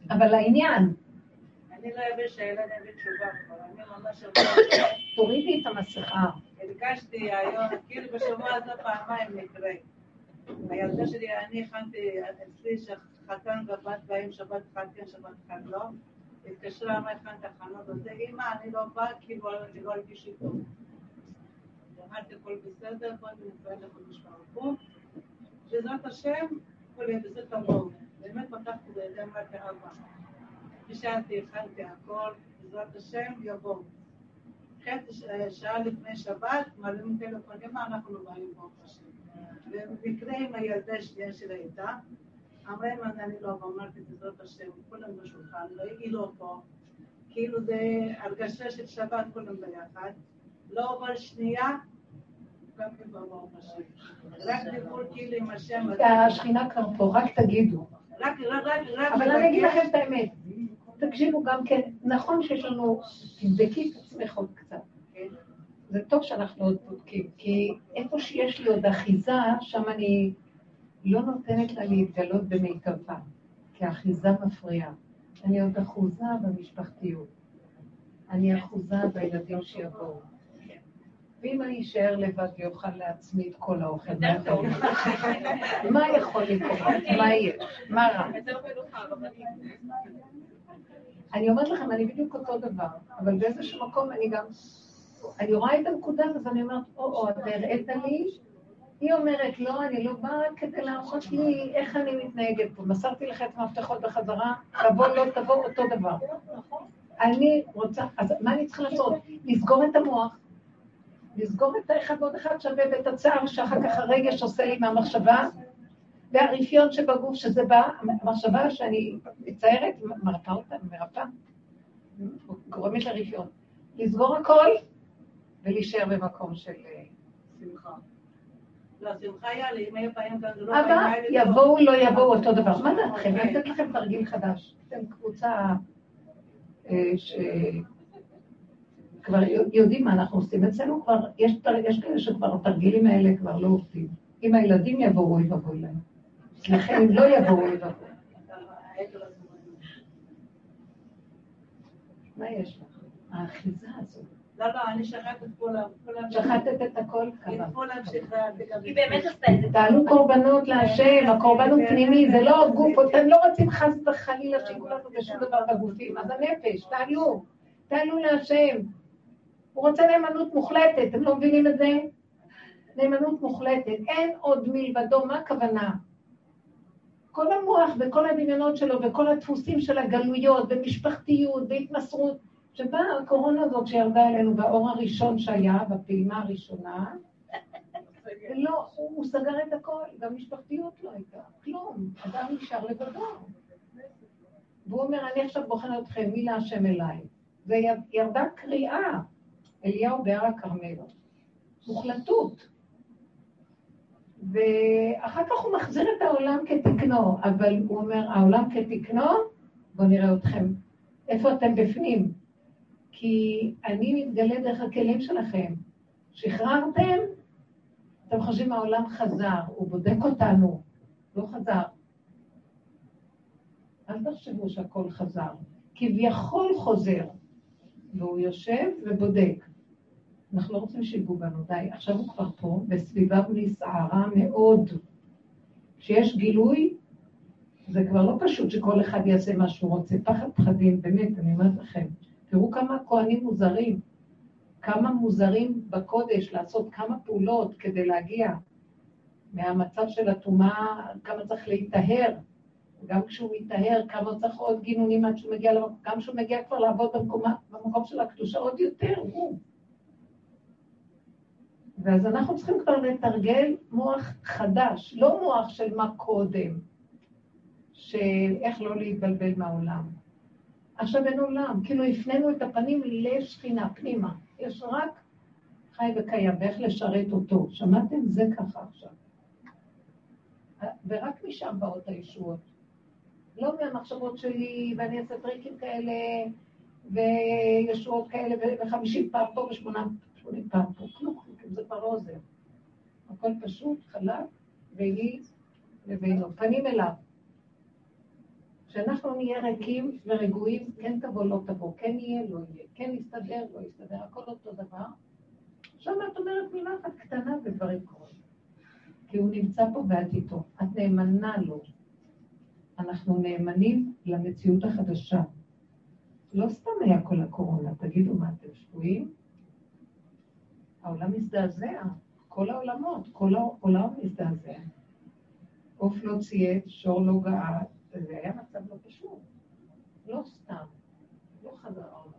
אבל לעניין. אני לא אביא שאלה, אני אביא תשובה כבר. אני ממש... תורידי את המסכה. הרגשתי היום, כאילו בשבוע הזה פעמיים מקרה. הילדה שלי, אני הכנתי אצלי שחתן ובת באים שבת אחד כן, שבת אחד לא. התקשרה, מה הכנת הכנות? וזה, אמא, אני לא באה, כאילו אני לא הרגיש איתו. אמרתי, הכל בסדר, בואי נתפעל לקדוש ברוך הוא. בעזרת השם, הכל יהיה בסדר תבואו. באמת פתחתי בידי אמרתי, אבא. נשארתי, הכנתי הכל, בעזרת השם, יבואו. חצי שעה לפני שבת, מרימים טלפון, אמא, אנחנו באים ברוך השם. ובמקרה עם הילדה השנייה שלה איתה, אמרה אם אני לא אמרתי בעזרת השם, כולם בשולחן, לא הגילו אותו, כאילו זה הרגשה של שבת כולם ביחד, לא עובר שנייה, גם כן ברוך השם. רק דיבור כאילו עם השם. השכינה כבר פה, רק תגידו. רק, רק, רק... אבל אני אגיד לכם את האמת. תקשיבו גם כן, נכון שיש לנו, תבדקי את עצמך עוד קצת. זה טוב שאנחנו עוד בודקים, כי איפה שיש לי עוד אחיזה, שם אני לא נותנת לה להתגלות במיטבה, כי האחיזה מפריעה. אני עוד אחוזה במשפחתיות. אני אחוזה בילדים שיבואו. ואם אני אשאר לבד ואוכל להצמיד כל האוכל, מה אתה אומר? מה יכול לקרות? מה יש? מה רע? אני אומרת לכם, אני בדיוק אותו דבר, אבל באיזשהו מקום אני גם... אני רואה את הנקודה אז אני אומרת, או-או, אתה הראית לי, היא אומרת, לא, אני לא באה כדי להראות לי איך אני מתנהגת פה. מסרתי לך את המפתחות בחזרה, תבוא, לא תבוא, אותו דבר. אני רוצה, אז מה אני צריכה לעשות? לסגור את המוח, לסגור את האחד ועוד אחד שווה ואת הצער שאחר כך הרגש עושה לי מהמחשבה, והרפיון שבגוף, שזה בא, המחשבה שאני מציירת, מרפא אותה, מרפא, גורמת לרפיון. לסגור הכל ולהישאר במקום של אה, שמחה. לא, זה לא אבל יבואו, לא יבואו, אותו דבר. מה דעתכם? אני אתן לכם תרגיל חדש. אתם קבוצה אה, שכבר יודעים מה אנחנו עושים. אצלנו כבר, יש כאלה שכבר התרגילים האלה כבר לא עובדים. אם הילדים יבואו, אוי ואבוי להם. לכן אם לא יבואו, ואבוי. מה יש לך? האחיזה הזאת. לא, לא, אני שחטת את כולם. שחטת את הכל כמה. היא באמת עשתה את זה. תעלו קורבנות להשם, הקורבן הוא פנימי, זה לא הגוף, אתם לא רוצים חס וחלילה שיגעו לנו בשום דבר בגופים, אז הנפש, תעלו, תעלו להשם. הוא רוצה נאמנות מוחלטת, אתם לא מבינים את זה? נאמנות מוחלטת, אין עוד מלבדו, מה הכוונה? כל המוח וכל הדמיונות שלו וכל הדפוסים של הגלויות ומשפחתיות והתמסרות, שבאה הקורונה הזאת שירדה אלינו והאור הראשון שהיה, בפעימה הראשונה, *laughs* לא, הוא, הוא סגר את הכל, גם משפחתיות לא הייתה, כלום, אדם נשאר לבדו. והוא אומר, אני עכשיו בוחן אתכם, מי להשם אליי? וירדה קריאה, אליהו בהר הכרמל, מוחלטות. ואחר כך הוא מחזיר את העולם כתקנו, אבל הוא אומר, העולם כתקנו, בואו נראה אתכם. איפה אתם בפנים? כי אני מתגלה דרך הכלים שלכם. שחררתם, אתם חושבים העולם חזר, הוא בודק אותנו, לא חזר. אל תחשבו שהכל חזר. כביכול חוזר, והוא יושב ובודק. אנחנו לא רוצים שיגעו בנו, די. עכשיו הוא כבר פה, וסביביו נסערה מאוד. כשיש גילוי, זה כבר לא פשוט שכל אחד יעשה מה שהוא רוצה. פחד פחדים, באמת, אני אומרת לכם. תראו כמה כהנים מוזרים, כמה מוזרים בקודש לעשות כמה פעולות כדי להגיע מהמצב של הטומאה, כמה צריך להיטהר. גם כשהוא מטהר, כמה צריך עוד גינונים עד שהוא מגיע למקום, גם כשהוא מגיע כבר לעבוד במקום, במקום של הקדושה, עוד יותר, הוא. ואז אנחנו צריכים כבר לתרגל מוח חדש, לא מוח של מה קודם, של איך לא להתבלבל מהעולם. עכשיו אין עולם, כאילו הפנינו את הפנים לשכינה, פנימה. יש רק חי וקיים, ואיך לשרת אותו. שמעתם? זה ככה עכשיו. ורק משם באות הישועות. לא מהמחשבות שלי, ואני אעשה טריקים כאלה, וישועות כאלה, וחמישים פעם פה ושמונה פעם פה. כלום, זה כבר לא עוזר. הכל פשוט, חלק, והיא לבינו, פנים אליו. כשאנחנו נהיה ריקים ורגועים, כן תבוא, לא תבוא, כן יהיה, לא יהיה, כן יסתדר, לא יסתדר, הכל אותו דבר. עכשיו את אומרת מילה אחת קטנה ודברים קורים. כי הוא נמצא פה ואת איתו. את נאמנה לו. אנחנו נאמנים למציאות החדשה. לא סתם היה כל הקורונה, תגידו מה, אתם שבויים? העולם מזדעזע, כל העולמות, כל העולם מזדעזע. עוף לא צייץ, שור לא געט, זה היה מצב לא פשוט. לא סתם, לא חזר העולם.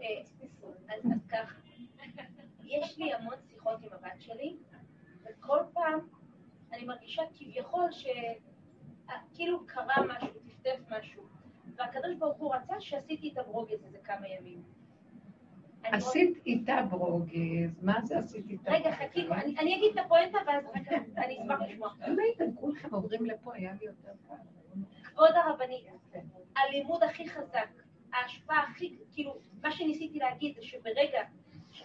אה, אז ככה, יש לי המון שיחות עם הבת שלי, וכל פעם אני מרגישה כביכול שכאילו קרה משהו, טפטף משהו, והקדוש ברוך הוא רצה שעשיתי את הברוגז הזה כמה ימים. עשית איתה ברוגז, מה זה עשית איתה? רגע, חכי, אני אגיד את הפואנטה ואז אני אשמח לשמוע. *laughs* אם הייתם כולכם עוברים לפה, היה לי יותר קל. כבוד הרבנית, הלימוד הכי חזק, ההשפעה הכי, כאילו, מה שניסיתי להגיד זה שברגע,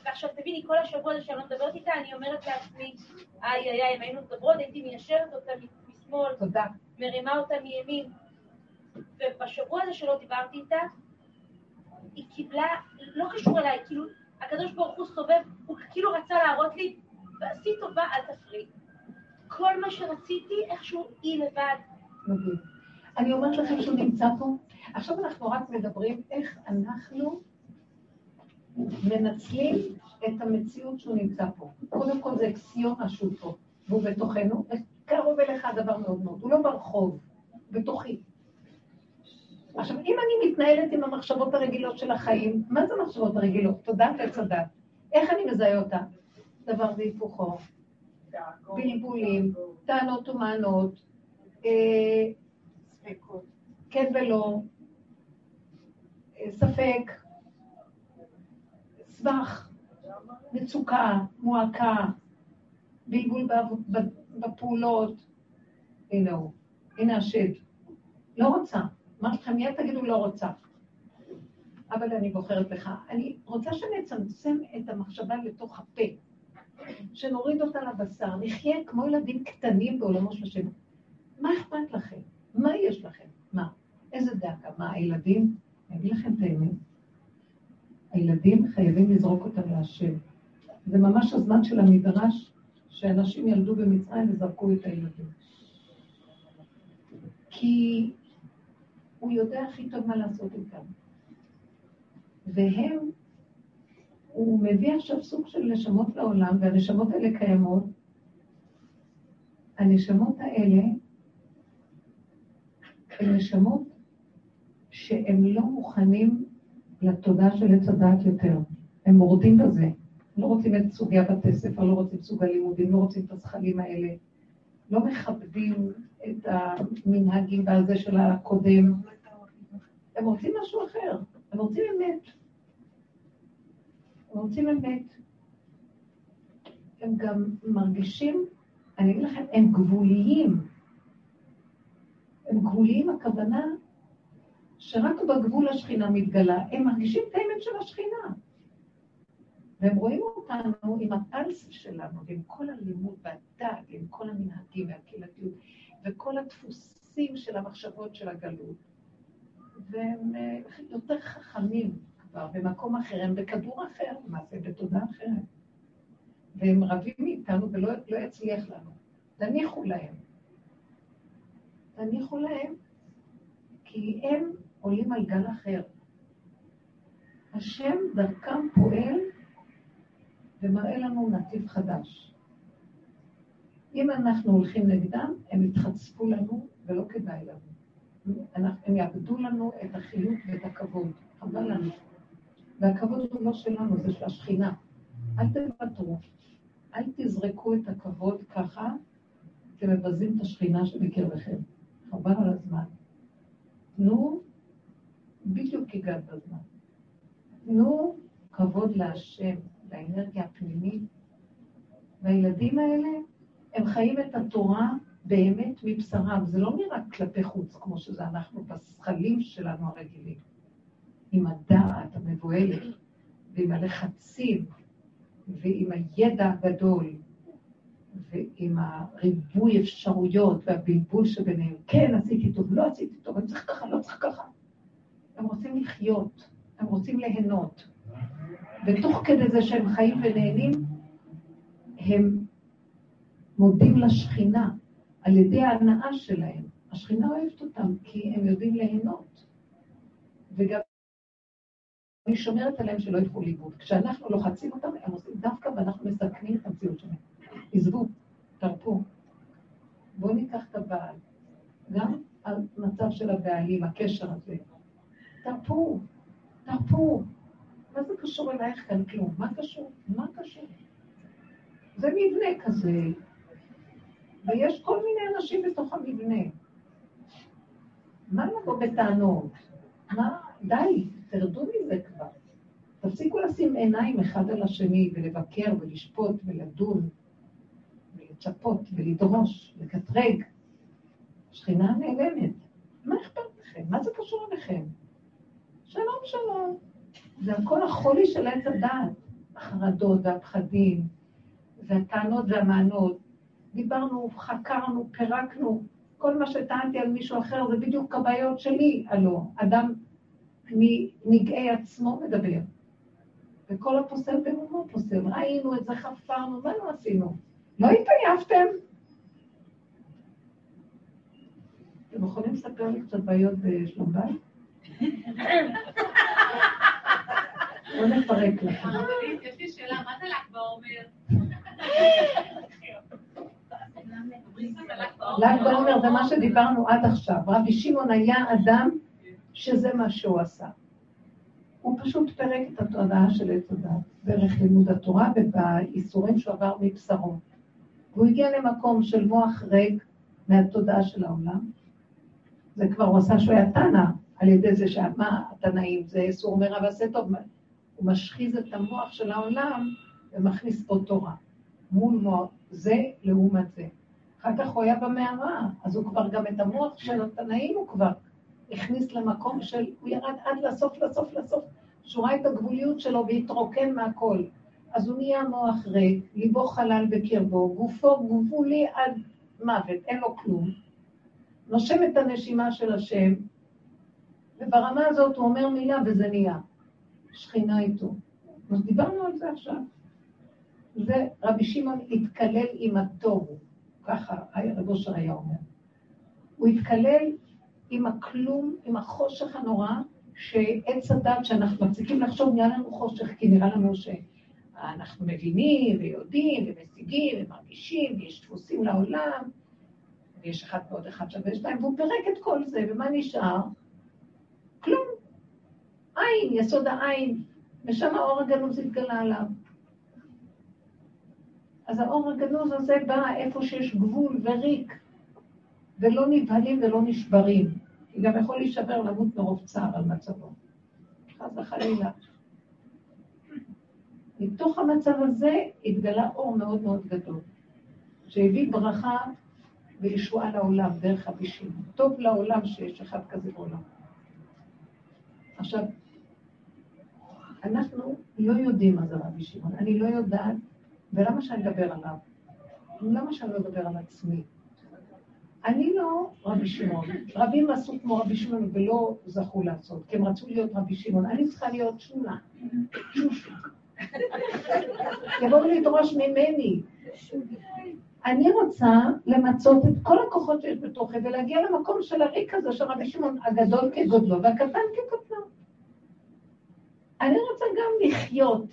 ועכשיו תביני, כל השבוע הזה שאני לא מדברת איתה, אני אומרת לעצמי, איי איי איי, אם היינו מדברות, הייתי מיישרת אותה משמאל, תודה. מרימה אותה מימין. ובשבוע הזה שלא דיברתי איתה, היא קיבלה, לא קשור אליי, כאילו, הקדוש ברוך הוא סובב, הוא כאילו רצה להראות לי, ועשי טובה, אל תפריעי. כל מה שרציתי, איכשהו היא לבד. אני אומרת לכם שהוא נמצא פה. עכשיו אנחנו רק מדברים איך אנחנו מנצלים את המציאות שהוא נמצא פה. קודם כל זה אקסיומה שהוא פה, והוא בתוכנו, וקרוב אליך הדבר מאוד מאוד. הוא לא ברחוב, בתוכי. עכשיו, אם אני מתנהלת עם המחשבות הרגילות של החיים, מה זה המחשבות הרגילות? תודה וצדת. איך אני מזהה אותה? דבר והיפוכו, בלבולים, טענות ומענות, אה, כן ולא, אה, ספק, סבך, מצוקה, מועקה, בלבול בפעולות. הנה הוא, הנה השד. לא רוצה. אמרתי לכם, מיד תגידו לא רוצה. אבל אני בוחרת בך. אני רוצה שנצמצם את המחשבה לתוך הפה, שנוריד אותה לבשר, נחיה כמו ילדים קטנים בעולמו של השם. מה אכפת לכם? מה יש לכם? מה? איזה דאגה? מה, הילדים? אני אגיד לכם את האמת. הילדים חייבים לזרוק אותם להשם. זה ממש הזמן של המדרש שאנשים ילדו במצרים וזרקו את הילדים. כי הוא יודע הכי טוב מה לעשות איתם. והם, הוא מביא עכשיו סוג של נשמות לעולם, והנשמות האלה קיימות. הנשמות האלה הן נשמות שהם לא מוכנים לתודעה של עץ הדעת יותר. הם מורדים בזה. לא רוצים את סוגי הבתי ספר, לא רוצים סוג הלימודים, לא רוצים את הזכלים האלה. לא מכבדים את המנהגים והזה של הקודם. הם רוצים משהו אחר, הם רוצים אמת. הם רוצים אמת. הם גם מרגישים, אני אגיד לכם, הם גבוליים. הם גבוליים, הכוונה שרק בגבול השכינה מתגלה, הם מרגישים את האמת של השכינה. והם רואים אותנו עם הפלס שלנו, ועם כל הלימוד והדעת, ועם כל המנהגים והקהילתיות, וכל הדפוסים של המחשבות של הגלות. והם אה, יותר חכמים כבר, במקום אחר, הם בכדור אחר, למעשה, בתודעה אחרת. והם רבים מאיתנו ולא לא יצליח לנו. תניחו להם. תניחו להם, כי הם עולים על גל אחר. השם דרכם פועל ומראה לנו נתיב חדש. אם אנחנו הולכים נגדם, הם יתחצפו לנו ולא כדאי לנו. הם יאבדו לנו את החיות ואת הכבוד, חבל לנו. והכבוד הוא לא שלנו, זה של השכינה. אל תוותרו, אל תזרקו את הכבוד ככה, אתם מבזים את השכינה שבקרבכם. חבל על הזמן. תנו, בדיוק הגעת בזמן. תנו כבוד להשם. לאנרגיה הפנימית. והילדים האלה, הם חיים את התורה באמת מבשרם. זה לא נראה כלפי חוץ, כמו שזה אנחנו בשכלים שלנו הרגילים. עם הדעת המבוהלת, ועם הלחצים, ועם הידע הגדול, ועם הריבוי אפשרויות והבלבול שביניהם. כן, עשיתי טוב, לא עשיתי טוב, אני צריך ככה, לא צריך ככה. הם רוצים לחיות, הם רוצים ליהנות. ותוך כדי זה שהם חיים ונהנים, הם מודים לשכינה על ידי ההנאה שלהם. השכינה אוהבת אותם כי הם יודעים ליהנות. וגם אני שומרת עליהם שלא ילכו לאיבוד. כשאנחנו לוחצים אותם, הם עושים דווקא ואנחנו מסכנים את המציאות שלהם. עזבו, תרפו. בואו ניקח את הבעל. גם המצב של הבעלים, הקשר הזה. תרפו, תרפו. מה זה קשור אלייך כאן כלום? מה קשור? מה קשור? זה מבנה כזה, ויש כל מיני אנשים בתוך המבנה. מה לבוא בטענות? מה, די, תרדו מזה כבר. תפסיקו לשים עיניים אחד על השני ולבקר ולשפוט ולדון ולצפות ולדרוש, לקטרג. שכינה נעלמת. מה אכפת לכם? מה זה קשור אליכם? שלום שלום. זה הכל החולי של עץ הדעת, החרדות והפחדים, והטענות והמענות. דיברנו, חקרנו, פירקנו, כל מה שטענתי על מישהו אחר זה בדיוק הבעיות שלי, הלא. אדם מנגעי עצמו מדבר. וכל הפוסל במומו פוסל. ראינו את זה, חפרנו, מה לא עשינו? לא התעייפתם? אתם יכולים לספר לי קצת בעיות בשלום בית? *laughs* בוא נפרק לכם. יש לי שאלה, מה זה ל"ג בעומר? ל"ג בעומר זה מה שדיברנו עד עכשיו. רבי שמעון היה אדם שזה מה שהוא עשה. הוא פשוט פירק את התודעה של עץ הדת, דרך לימוד התורה ובאיסורים שהוא עבר מבשרו. והוא הגיע למקום של מוח ריק מהתודעה של העולם. זה כבר הוא עשה שהוא היה תנא, על ידי זה שמה התנאים, זה איסור מרע ועשה טוב, הוא משחיז את המוח של העולם ומכניס פה תורה. מול מוח, זה לעומת זה. אחר כך הוא היה במערה, אז הוא כבר גם את המוח של התנאים הוא כבר הכניס למקום של, הוא ירד עד לסוף, לסוף, לסוף, שהוא ראה את הגבוליות שלו והתרוקן מהכל. אז הוא נהיה מוח ריק, ליבו חלל בקרבו, גופו גבולי עד מוות, אין לו כלום. נושם את הנשימה של השם, וברמה הזאת הוא אומר מילה וזה נהיה. שכינה איתו. אז דיברנו על זה עכשיו. זה רבי שמעון התקלל עם התוהו, ככה רב אושר היה אומר. הוא התקלל עם הכלום, עם החושך הנורא, שעץ הדת שאנחנו מפסיקים לחשוב, נהיה לנו חושך, כי נראה לנו שאנחנו מבינים ויודעים ומשיגים ומרגישים, ויש דפוסים לעולם, ויש אחד ועוד אחד שווה שתיים, והוא פירק את כל זה, ומה נשאר? כלום. עין, יסוד העין, ושם האור הגנוז התגלה עליו. אז האור הגנוז הזה בא איפה שיש גבול וריק, ולא נבהלים ולא נשברים. כי גם יכול להישבר למות מרוב צער על מצבו. חס וחלילה. מתוך המצב הזה התגלה אור מאוד מאוד גדול, שהביא ברכה וישועה לעולם דרך שמעון. טוב לעולם שיש אחד כזה בעולם. עכשיו, אנחנו לא יודעים מה זה רבי שמעון, אני לא יודעת, ולמה שאני אדבר עליו? למה שאני לא אדבר על עצמי? אני לא רבי שמעון. רבים עשו כמו רבי שמעון ולא זכו לעשות, כי הם רצו להיות רבי שמעון. אני צריכה להיות שונה, שושו. יבואו לדרוש ממני. אני רוצה למצות את כל הכוחות שיש בתוכי ולהגיע למקום של הריק הזה של רבי שמעון, הגדול כגודלו והקטן כקטנו. אני רוצה גם לחיות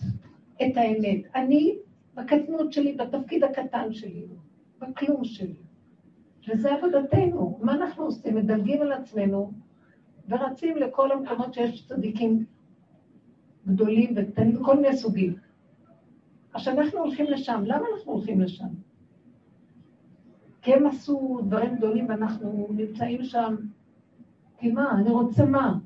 את האמת. אני, בקטנות שלי, בתפקיד הקטן שלי, בכלום שלי. וזה עבודתנו. מה אנחנו עושים? מדלגים על עצמנו ורצים לכל המקומות שיש צדיקים גדולים וקטנים, כל מיני סוגים. עכשיו, אנחנו הולכים לשם. למה אנחנו הולכים לשם? כי הם עשו דברים גדולים ואנחנו נמצאים שם. כי מה? אני רוצה מה?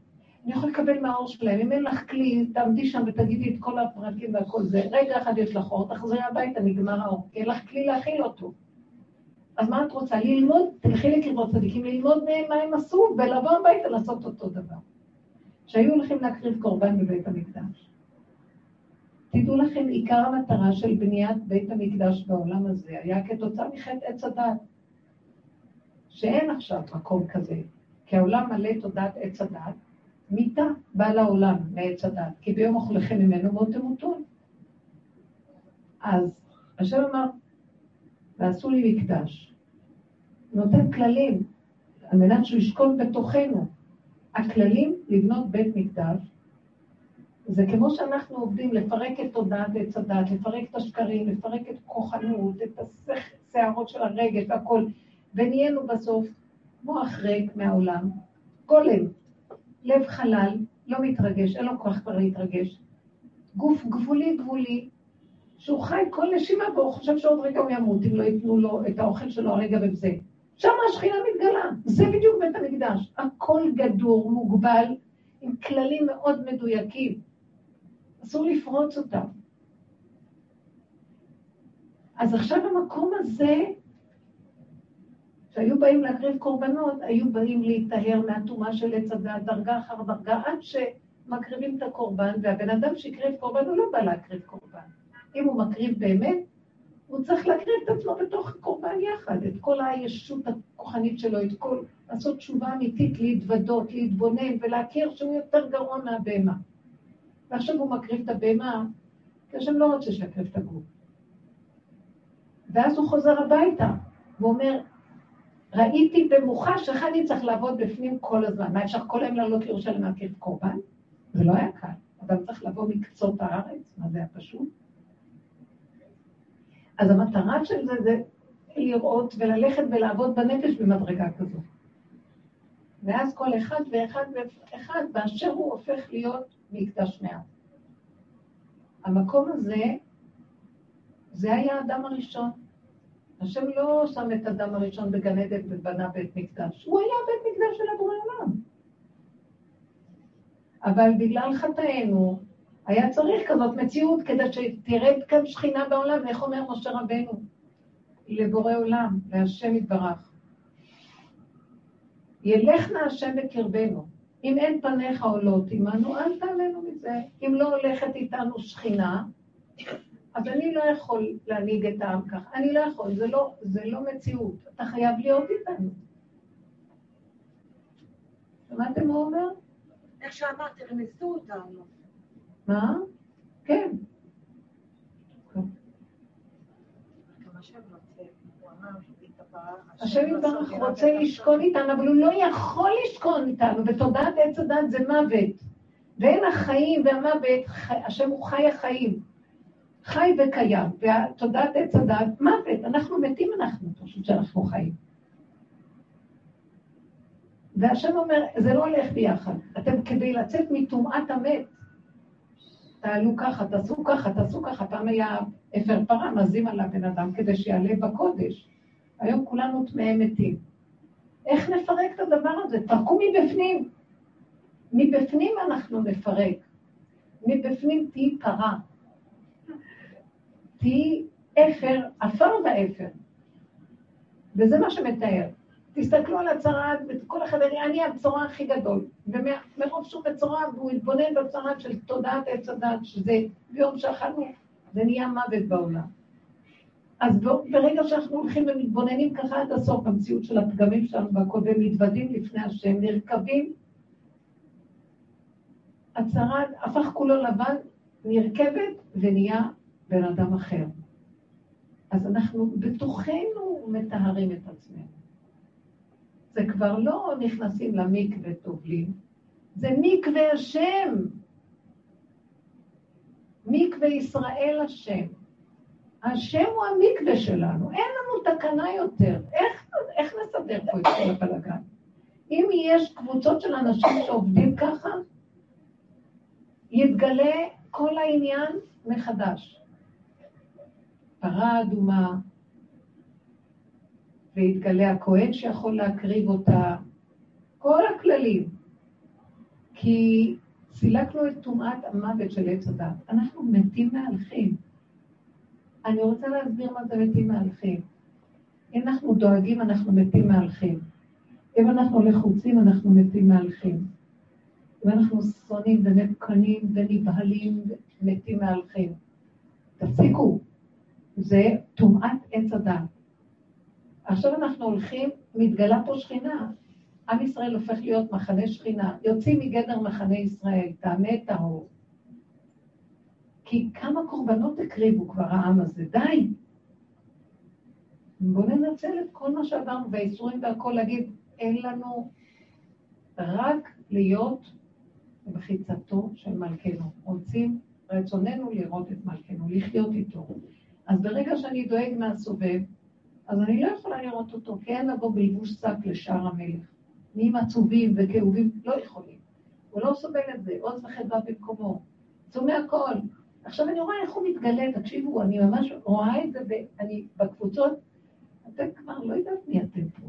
אני יכול לקבל מהאור שלהם. אם אין לך כלי, תעמדי שם ותגידי את כל הפרטים והכל זה. רגע אחד יש לך אור, תחזרי הביתה, נגמר האור. אין לך כלי להכיל אותו. אז מה את רוצה? ללמוד, תלכי לקרבות צדיקים, ללמוד מהם מה הם עשו, ולבוא הביתה לעשות אותו דבר. שהיו הולכים להקריב קורבן בבית המקדש. תדעו לכם, עיקר המטרה של בניית בית המקדש בעולם הזה היה כתוצאה מחטא עץ הדת. שאין עכשיו מקום כזה, כי העולם מלא תודעת עץ הדת, מיתה בא לעולם מעץ הדת, כי ביום אוכלכם ממנו מות תמותון. אז השם אמר, ועשו לי מקדש. נותן כללים על מנת שהוא ישכון בתוכנו. הכללים לבנות בית מקדש זה כמו שאנחנו עובדים לפרק את תודעת עץ הדת, לפרק את השקרים, לפרק את כוחנות, את השערות של הרגש והכל, ונהיינו בסוף מוח ריק מהעולם, גולם, לב חלל, לא מתרגש, אין לו כוח כבר להתרגש, גוף גבולי גבולי, שהוא חי כל נשימה והוא חושב שעוד רגע הוא ימות אם לא ייתנו לו את האוכל שלו הרגע וזה. שם השכינה מתגלה, זה בדיוק בית המקדש. הכל גדור, מוגבל, עם כללים מאוד מדויקים. אסור לפרוץ אותם. אז עכשיו המקום הזה, שהיו באים להקריב קורבנות, היו באים להיטהר מהטומאה של עץ הדת, דרגה אחר דרגה, עד שמקריבים את הקורבן, והבן אדם שהקריב קורבן, הוא לא בא להקריב קורבן. אם הוא מקריב באמת, הוא צריך להקריב את עצמו בתוך הקורבן יחד, את כל הישות הכוחנית שלו, את כל, לעשות תשובה אמיתית, להתוודות, להתבונן ולהכיר שהוא יותר גרוע מהבהמה. ועכשיו הוא מקריב את הבהמה, כי השם לא רוצה שיקריב את הגוף. ואז הוא חוזר הביתה, והוא אומר, ראיתי במוחש איך אני צריך לעבוד בפנים כל הזמן. מה, אפשר כל היום לעלות לירושלים להקריב קורבן? זה לא היה קל. אדם צריך לבוא מקצות הארץ, מה זה היה פשוט? אז המטרה של זה זה לראות וללכת ולעבוד בנפש במדרגה כזו. ואז כל אחד ואחד ואחד באשר הוא הופך להיות מקדש מעט. המקום הזה, זה היה האדם הראשון. השם לא שם את האדם הראשון בגן עדן ובנה בית מקדש, הוא היה בית מקדש של הבורא עולם. אבל בגלל חטאינו, היה צריך כזאת מציאות כדי שתרד כאן שכינה בעולם, איך אומר משה רבנו? לבורא עולם, להשם יתברך. נא השם בקרבנו. אם אין פניך עולות עמנו, אל תעלנו מזה. אם לא הולכת איתנו שכינה, אז אני לא יכול להנהיג את העם כך. אני לא יכול, זה לא, זה לא מציאות. אתה חייב להיות איתנו. שמעתם מה הוא אומר? איך שאמרת, תרמסו אותנו. מה? כן. השם השם יתברך רוצה לשכון איתנו, אבל הוא לא יכול לשכון איתנו, ותודעת עץ הדת זה מוות. ואין החיים והמוות, השם הוא חי החיים. חי וקיים, ותודעת עץ הדת, מוות, אנחנו מתים אנחנו, פשוט שאנחנו חיים. והשם אומר, זה לא הולך ביחד. אתם כדי לצאת מטומאת המת, תעלו ככה, תעשו ככה, תעשו ככה. פעם היה אפר פרה, מזים על הבן אדם כדי שיעלה בקודש. היום כולנו טמאי מתים. איך נפרק את הדבר הזה? תפרקו מבפנים. מבפנים אנחנו נפרק. מבפנים תהי פרה. תהי אפר, עפר ואפר. וזה מה שמתאר. תסתכלו על הצרעת, וכל אחד יראה, אני הצורה הכי גדול. ומרוב שהוא בצורה, והוא התבונן בצרעת של תודעת עץ הדת, שזה ביום שאכלנו, זה נהיה מוות בעולם. אז ברגע שאנחנו הולכים ומתבוננים ככה עד הסוף במציאות של הפגמים שלנו והקודם, מתוודים לפני השם, נרקבים, הצרת הפך כולו לבן, נרכבת ונהיה בן אדם אחר. אז אנחנו בתוכנו מטהרים את עצמנו. זה כבר לא נכנסים למקווה טובלים, זה מקווה השם. מקווה ישראל השם. השם הוא המקווה שלנו, אין לנו תקנה יותר. איך, איך נסדר פה את כל הבלאגן? אם יש קבוצות של אנשים שעובדים ככה, יתגלה כל העניין מחדש. פרה אדומה, ויתגלה הכהן שיכול להקריב אותה, כל הכללים. כי סילקנו את טומאת המוות של עץ הדת. אנחנו מתים מהלכים. אני רוצה להסביר מה זה מתים מהלכים. אם אנחנו דואגים, אנחנו מתים מהלכים. אם אנחנו לחוצים, אנחנו מתים מהלכים. אם אנחנו שונאים ונבקנים ונבהלים, מתים מהלכים. תפסיקו. זה טומאת עץ הדת. עכשיו אנחנו הולכים, מתגלה פה שכינה. עם ישראל הופך להיות מחנה שכינה. יוצאים מגדר מחנה ישראל, טעמי את האור. כי כמה קורבנות הקריבו כבר העם הזה, די. בואו ננצל את כל מה שעברנו והאיסורים והכל, להגיד, אין לנו רק להיות בחיצתו של מלכנו. רוצים, רצוננו לראות את מלכנו, לחיות איתו. אז ברגע שאני דואג מהסובב, אז אני לא יכולה לראות אותו, כי אין לבוא בלבוש שק לשער המלך. נהיים עצובים וכאובים, לא יכולים. הוא לא סובל את זה, עוז וחדווה במקומו. צומע הכל. עכשיו אני רואה איך הוא מתגלה, תקשיבו, אני ממש רואה את זה, ואני בקבוצות, אתם כבר לא יודעת מי אתם פה.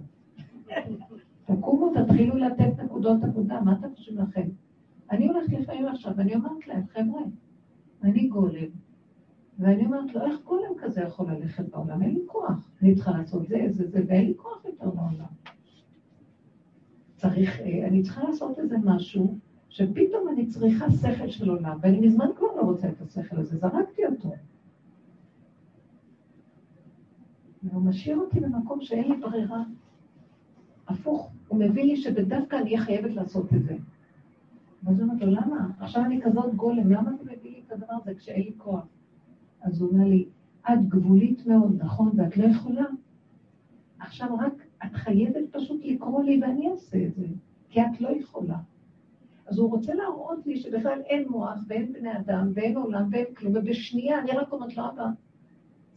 תקומו, תתחילו לתת נקודות עבודה, מה אתם חושבים לכם? אני הולכת לפעמים עכשיו, ואני אומרת להם, חבר'ה, אני גולם, ואני אומרת לו, איך גולם כזה יכול ללכת בעולם? אין לי כוח. אני צריכה לעשות זה, זה, זה, ואין לי כוח יותר בעולם. צריך, אה, אני צריכה לעשות איזה משהו, שפתאום אני צריכה שכל של עולם, ואני מזמן כבר לא רוצה את השכל הזה, זרקתי אותו. והוא משאיר אותי במקום שאין לי ברירה. הפוך, הוא מביא לי שדווקא אני אהיה חייבת לעשות את זה. ואז הוא אומר לו, למה? עכשיו אני כזאת גולם, למה אתה מביא לי את הדבר הזה כשאין לי כוח? אז הוא אומר לי, את גבולית מאוד, נכון, ואת לא יכולה? עכשיו רק, את חייבת פשוט לקרוא לי ואני אעשה את זה, כי את לא יכולה. אז הוא רוצה להראות לי שבכלל אין מוח ואין בני אדם ואין עולם ואין כלום, ובשנייה אני רק אומרת לו, אבא,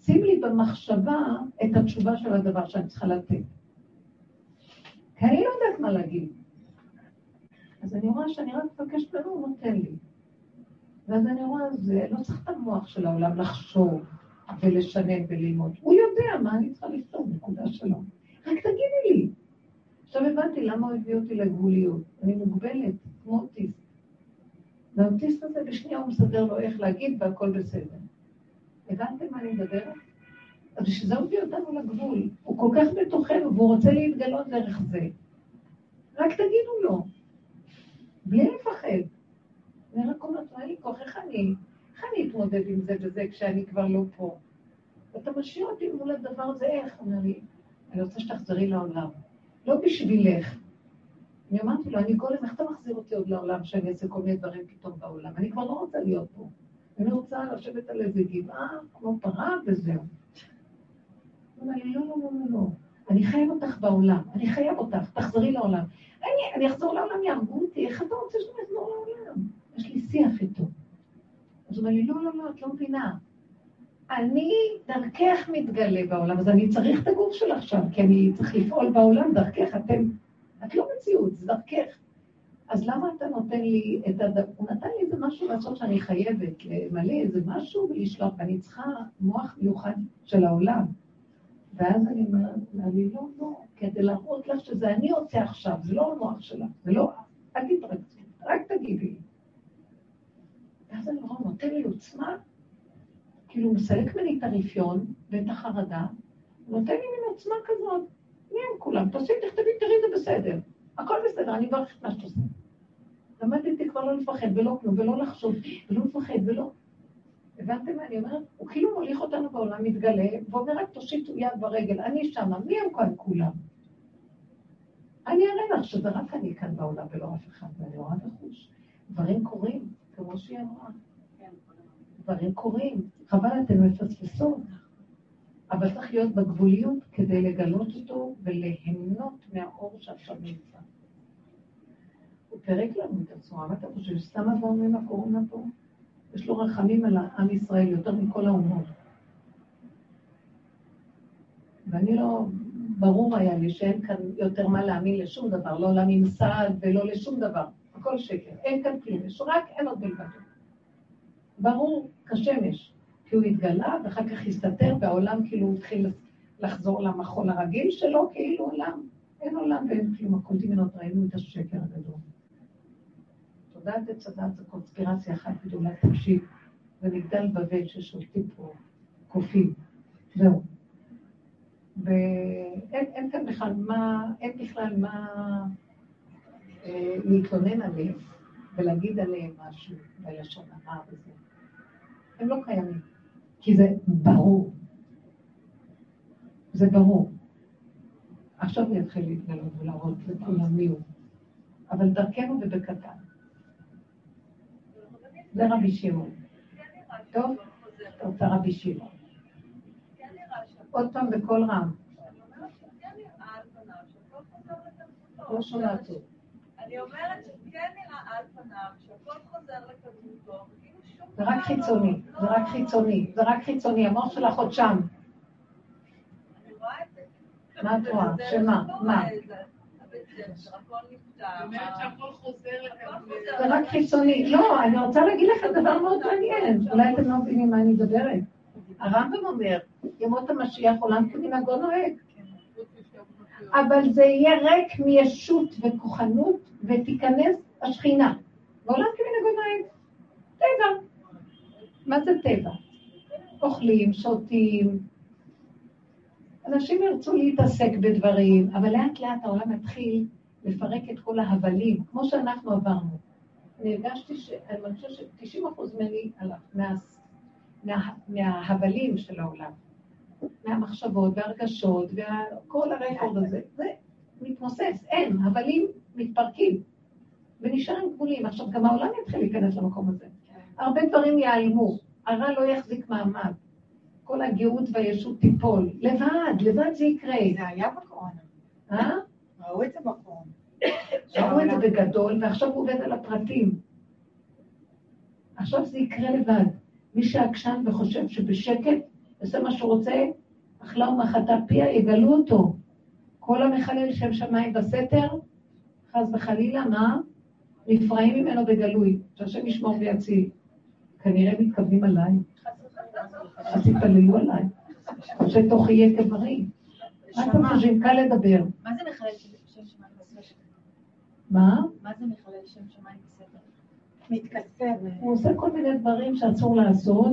שים לי במחשבה את התשובה של הדבר שאני צריכה לתת. כי אני לא יודעת מה להגיד. אז אני רואה שאני רק מבקשת ממנו, הוא נותן לי. ואז אני רואה, זה לא צריך את המוח של העולם לחשוב ולשנן וללמוד. הוא יודע מה אני צריכה לכתוב, נקודה שלו. רק תגידי לי. עכשיו הבנתי למה הוא הביא אותי לגבוליות. אני מוגבלת, כמו אוטיסט. והאוטיסט הזה בשנייה הוא מסדר לו איך להגיד והכל בסדר. הבנתם מה אני מדברת? אז בשביל זה הוא הביא אותנו לגבול. הוא כל כך בתוכנו והוא רוצה להתגלות דרך זה. רק תגידו לו, בלי לפחד. אני רק אומרת, אין לי כוח, איך אני, איך אני אתמודד עם זה וזה כשאני כבר לא פה? ואתה משאיר אותי מול הדבר הזה, איך? אומר לי, אני רוצה שתחזרי לעולם. לא בשבילך. אני אמרתי לו, אני גולם, איך אתה מחזיר אותי עוד לעולם שאני אעשה כל מיני דברים פתאום בעולם? אני כבר לא רוצה להיות פה. אני רוצה לשבת על איזה גבעה, כמו פרה, וזהו. הוא אומר לי, לא, לא, לא, לא, לא. אני חייב אותך בעולם, אני חייב אותך, תחזרי לעולם. אני אחזור לעולם, יהרגו אותי, איך אתה רוצה שאני אחזור לעולם? יש לי שיח איתו. אז הוא אומר לי, לא, לא, לא, את לא מבינה. אני דרכך מתגלה בעולם, אז אני צריך את הגוף שלך שם, כי אני צריך לפעול בעולם דרכך, אתם, את לא מציאות, זה דרכך. אז למה אתה נותן לי את הד... הוא נתן לי איזה משהו לעשות שאני חייבת למלא איזה משהו ולשלוח, ואני צריכה מוח מיוחד של העולם. ואז אני אומרת לי, לא, לא, כדי להראות לך שזה אני רוצה עכשיו, זה לא המוח שלך, זה לא, אל תתרגשי, רק תגידי לי. ואז אני רואה, נותן לי עוצמה, כאילו הוא מסלק ממני את הרפיון ואת החרדה, נותן לי מין עוצמה כזאת, מי הם כולם? תעשי, תכתבי, תראי, זה בסדר. הכל בסדר, אני אברך את מה שאתה עושה. למדתי כבר לא לפחד ולא כלום, ולא לחשוב, ולא לפחד ולא... הבנתם מה אני אומרת? הוא כאילו מוליך אותנו בעולם, מתגלה, ואומר רק תושיטו יד ברגל, אני שמה, מי הם כאן כולם? אני אראה לך שזה רק אני כאן בעולם ולא אף אחד, ואני רואה בחוש. דברים קורים, כמו שהיא אמרה. דברים קורים, חבל אתן מפספסות. אבל צריך להיות בגבוליות כדי לגלות אותו וליהנות מהאור שעכשיו נמצא. הוא פירק לנו את הצורה, מה אתה חושב, סתם עברנו עם הקורונה פה? יש לו רחמים על עם ישראל יותר מכל האומות. ואני לא, ברור היה לי שאין כאן יותר מה להאמין לשום דבר, לא לממסד ולא לשום דבר, הכל שקר, אין כאן כלום, יש רק אין עוד בלבד. ברור כשמש, כי הוא התגלה ואחר כך הסתתר והעולם כאילו התחיל לחזור למחול הרגיל שלו, כאילו עולם, אין עולם ואין כלום, הכל דמיונות, ראינו את השקר הגדול. תודעת עץ הדת זו קונספירציה אחת גדולה, תקשיב, ומגדל בבל ששולטים פה קופים, זהו. ואין כאן בכלל מה, אין בכלל מה להתלונן עליהם ולהגיד עליהם משהו בלשון הרע וזה. הם לא קיימים, כי זה ברור. זה ברור. עכשיו הוא יתחיל להתגלות ולהראות לכולם מי הוא. אבל דרכנו ובקטן. זה רבי שמעון. טוב? אתה רוצה רבי שמעון. עוד פעם בקול רם. לא שומעת טוב. אני אומרת שכן נראה על פניו שהכל חוזר לקדמותו, זה רק חיצוני, זה רק חיצוני, זה רק חיצוני, המוח שלך עוד שם. מה את רואה? שמה? מה? זה רק חיצוני. לא, אני רוצה להגיד לכם דבר מאוד מעניין, אולי אתם לא מבינים מה אני מדברת. הרמב"ם אומר, ימות המשיח עולם כמנהגו נוהג. אבל זה יהיה ריק מישות וכוחנות, ותיכנס השכינה. ועולם כמנהגו נוהג. טבע. מה זה טבע? אוכלים, שותים. אנשים ירצו להתעסק בדברים, אבל לאט לאט העולם מתחיל לפרק את כל ההבלים, כמו שאנחנו עברנו. אני הרגשתי ש... אני חושבת ש-90% ממני הלך, מה... מה... מההבלים של העולם, מהמחשבות והרגשות וכל הרקורד הזה. זה מתמוסס, אין, הבלים מתפרקים ונשארים גבולים. עכשיו, גם העולם יתחיל להיכנס למקום הזה. הרבה דברים ייעלמו, הרע לא יחזיק מעמד. כל הגאות והישות תיפול. לבד, לבד זה יקרה. זה היה בקורונה. אה? ראו את זה בקורונה. ראו את זה בגדול, ועכשיו הוא עובד על הפרטים. עכשיו זה יקרה לבד. מי שעקשן וחושב שבשקט, עושה מה שהוא רוצה, אכלה ומחתה פיה, יגלו אותו. כל המחלל שם שמיים בסתר, חס וחלילה, מה? נפרעים ממנו בגלוי, שהשם ישמור ויציל. כנראה מתכוונים עליי. אז תתפללו עליי, שתוכי יהיה כבריא. מה אתם חושבים? קל לדבר. מה זה מחלל שם שמיים בספר? מה? מה זה מחלל שם שמיים בספר? מתכסה. הוא עושה כל מיני דברים שאסור לעשות,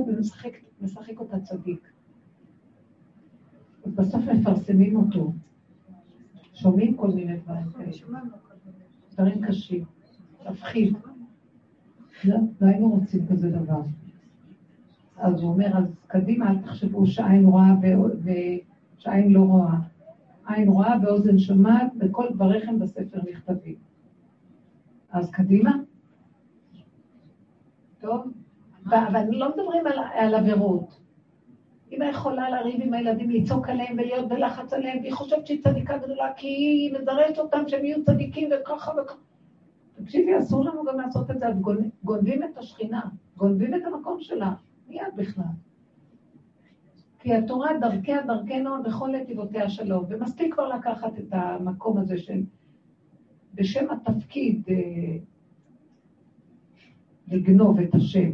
ומשחק אותה צדיק. בסוף מפרסמים אותו. שומעים כל מיני דברים כאלה. דברים קשים. מפחיד. לא, לא היינו רוצים כזה דבר. אז הוא אומר, אז קדימה, אל תחשבו שעין רואה ושעין לא רואה. עין רואה ואוזן שומעת, וכל דבריכם בספר נכתבים. אז קדימה. טוב? אבל לא מדברים על עבירות. אמא יכולה לריב עם הילדים, לצעוק עליהם ולהיות בלחץ עליהם, והיא חושבת שהיא צדיקה גדולה, כי היא מזרזת אותם שהם יהיו צדיקים וככה וככה. תקשיבי, אסור לנו גם לעשות את זה, אז גונבים את השכינה, גונבים את המקום שלה, מיד בכלל. כי התורה דרכיה דרכנו בכל נתיבותיה שלום, ומספיק כבר לקחת את המקום הזה של, בשם התפקיד, אה, לגנוב את השם.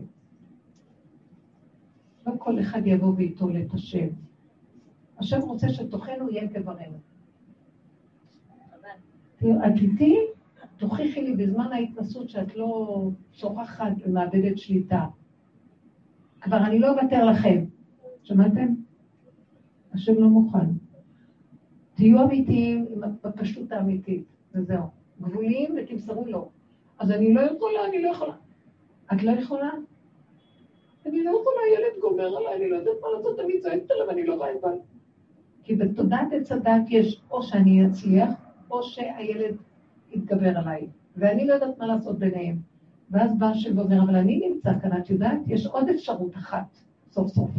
לא כל אחד יבוא וייטול את השם. השם רוצה שתוכנו יהיה כברנו. את איתי, תוכיחי לי בזמן ההתנסות שאת לא שוכחת ומאבדת שליטה. כבר אני לא אוותר לכם. שמעתם? השם לא מוכן. תהיו אמיתיים בפשטות האמיתית, וזהו. גבוליים ותמסרו לו. אז אני לא יכולה, אני לא יכולה. את לא יכולה? אני לא יכולה, ילד גומר עליי, אני לא יודעת מה לעשות, אני צועקת עליו, אני לא רואה את כי בתודעת עץ הדת יש או שאני אצליח, או שהילד יתגבר עליי, ואני לא יודעת מה לעשות ביניהם. ואז בא השם ואומר, אבל אני נמצא כאן, את יודעת, יש עוד אפשרות אחת, סוף סוף.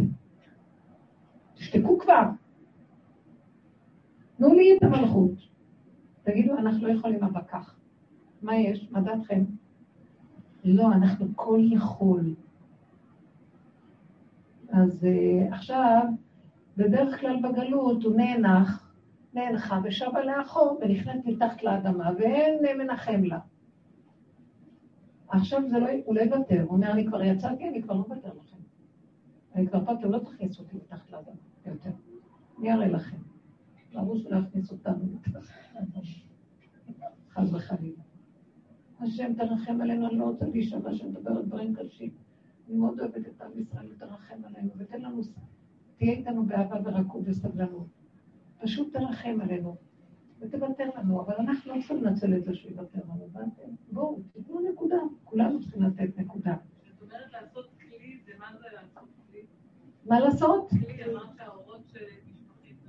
תשתקו כבר. תנו לי את המלכות. תגידו, אנחנו לא יכולים אבל כך. מה יש? מה דעתכם? לא, אנחנו כל יכול. אז uh, עכשיו, בדרך כלל בגלות הוא נאנח, נאנחה ושבה לאחור ונכנס מתחת לאדמה ואין מנחם לה. עכשיו זה לא, הוא לא יוותר, הוא אומר, אני כבר יצאתי, אני כבר לא מוותר לכם. אני כבר פה, אתם לא תכניסו אותי מתחת לאדמה יותר. אני אראה לכם. לרוץ ולהכניס אותנו מתחת לאדמה. חס וחלילה. השם תרחם עלינו, אני לא רוצה להישבע שמדברת דברים קשים. אני מאוד אוהבת את עם ישראל, תרחם עלינו, ותן לנו, תהיה איתנו באהבה ורקות וסבלנות. פשוט תרחם עלינו, ותוותר לנו, אבל אנחנו לא צריכים לנצל את זה שיוותר לנו, הבנתם? בואו, תתנו נקודה, כולנו צריכים לתת נקודה. זאת אומרת, לעשות כלי, זה מה זה לעשות כלי? מה לעשות? כלי, אמרת שהאורות זה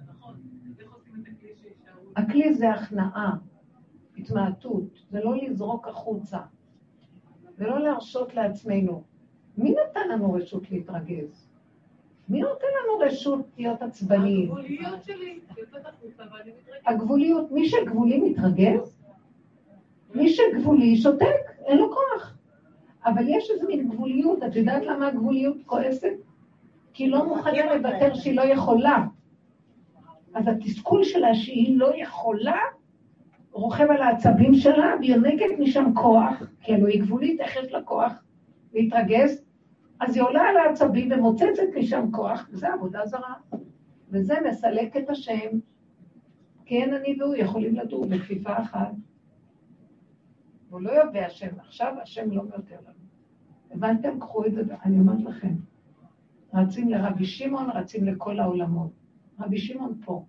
נכון. איך עושים את הכלי שישארו? הכלי זה הכנעה. התמעטות, זה לא לזרוק החוצה, ולא להרשות לעצמנו. מי נתן לנו רשות להתרגז? מי נותן לנו רשות להיות עצבניים? הגבוליות שלי יוצאת החוצה ואני מתרגזת. הגבוליות, מי שגבולי מתרגז? מי שגבולי שותק, אין לו כוח. אבל יש איזו מין גבוליות, את יודעת למה הגבוליות כועסת? כי היא לא מוכנה לוותר שהיא לא יכולה. אז התסכול שלה שהיא לא יכולה, רוכב על העצבים שלה, והיא יונקת משם כוח, כי היא גבולית, איך יש לה כוח להתרגז? אז היא עולה על העצבים ומוצצת משם כוח, וזה עבודה זרה. וזה מסלק את השם, כי אין אני והוא יכולים לדור בכפיפה אחת. הוא לא יודע השם, עכשיו השם לא מיותר לנו. הבנתם? קחו את זה, אני אומרת לכם. רצים לרבי שמעון, רצים לכל העולמות. רבי שמעון פה.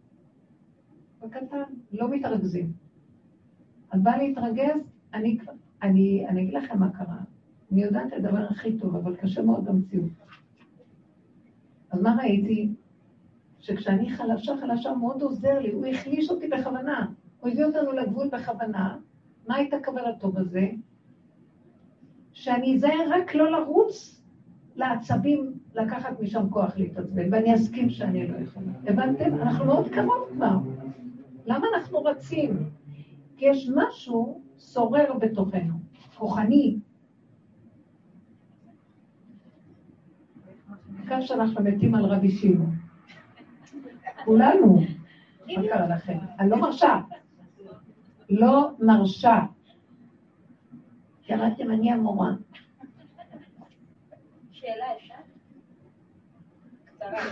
בקטן, לא מתרכזים. אז בא להתרגז, אני, אני, אני אגיד לכם מה קרה. אני יודעת את הדבר הכי טוב, אבל קשה מאוד במציאות. אז מה ראיתי? שכשאני חלשה, חלשה מאוד עוזר לי, הוא החליש אותי בכוונה. הוא הביא אותנו לגבול בכוונה. מה הייתה קבלתו בזה? שאני אזהר רק לא לרוץ לעצבים, לקחת משם כוח להתעצבן, ואני אסכים שאני לא יכולה. הבנתם? אנחנו מאוד קרוב כבר. למה אנחנו רצים? כי יש משהו שורר בתוכנו, כוחני. כך שאנחנו מתים על רבי שמעון. כולנו. מה קרה לכם? אני לא מרשה. לא מרשה. קראתם, אני המורה. שאלה אפשר? קצרה.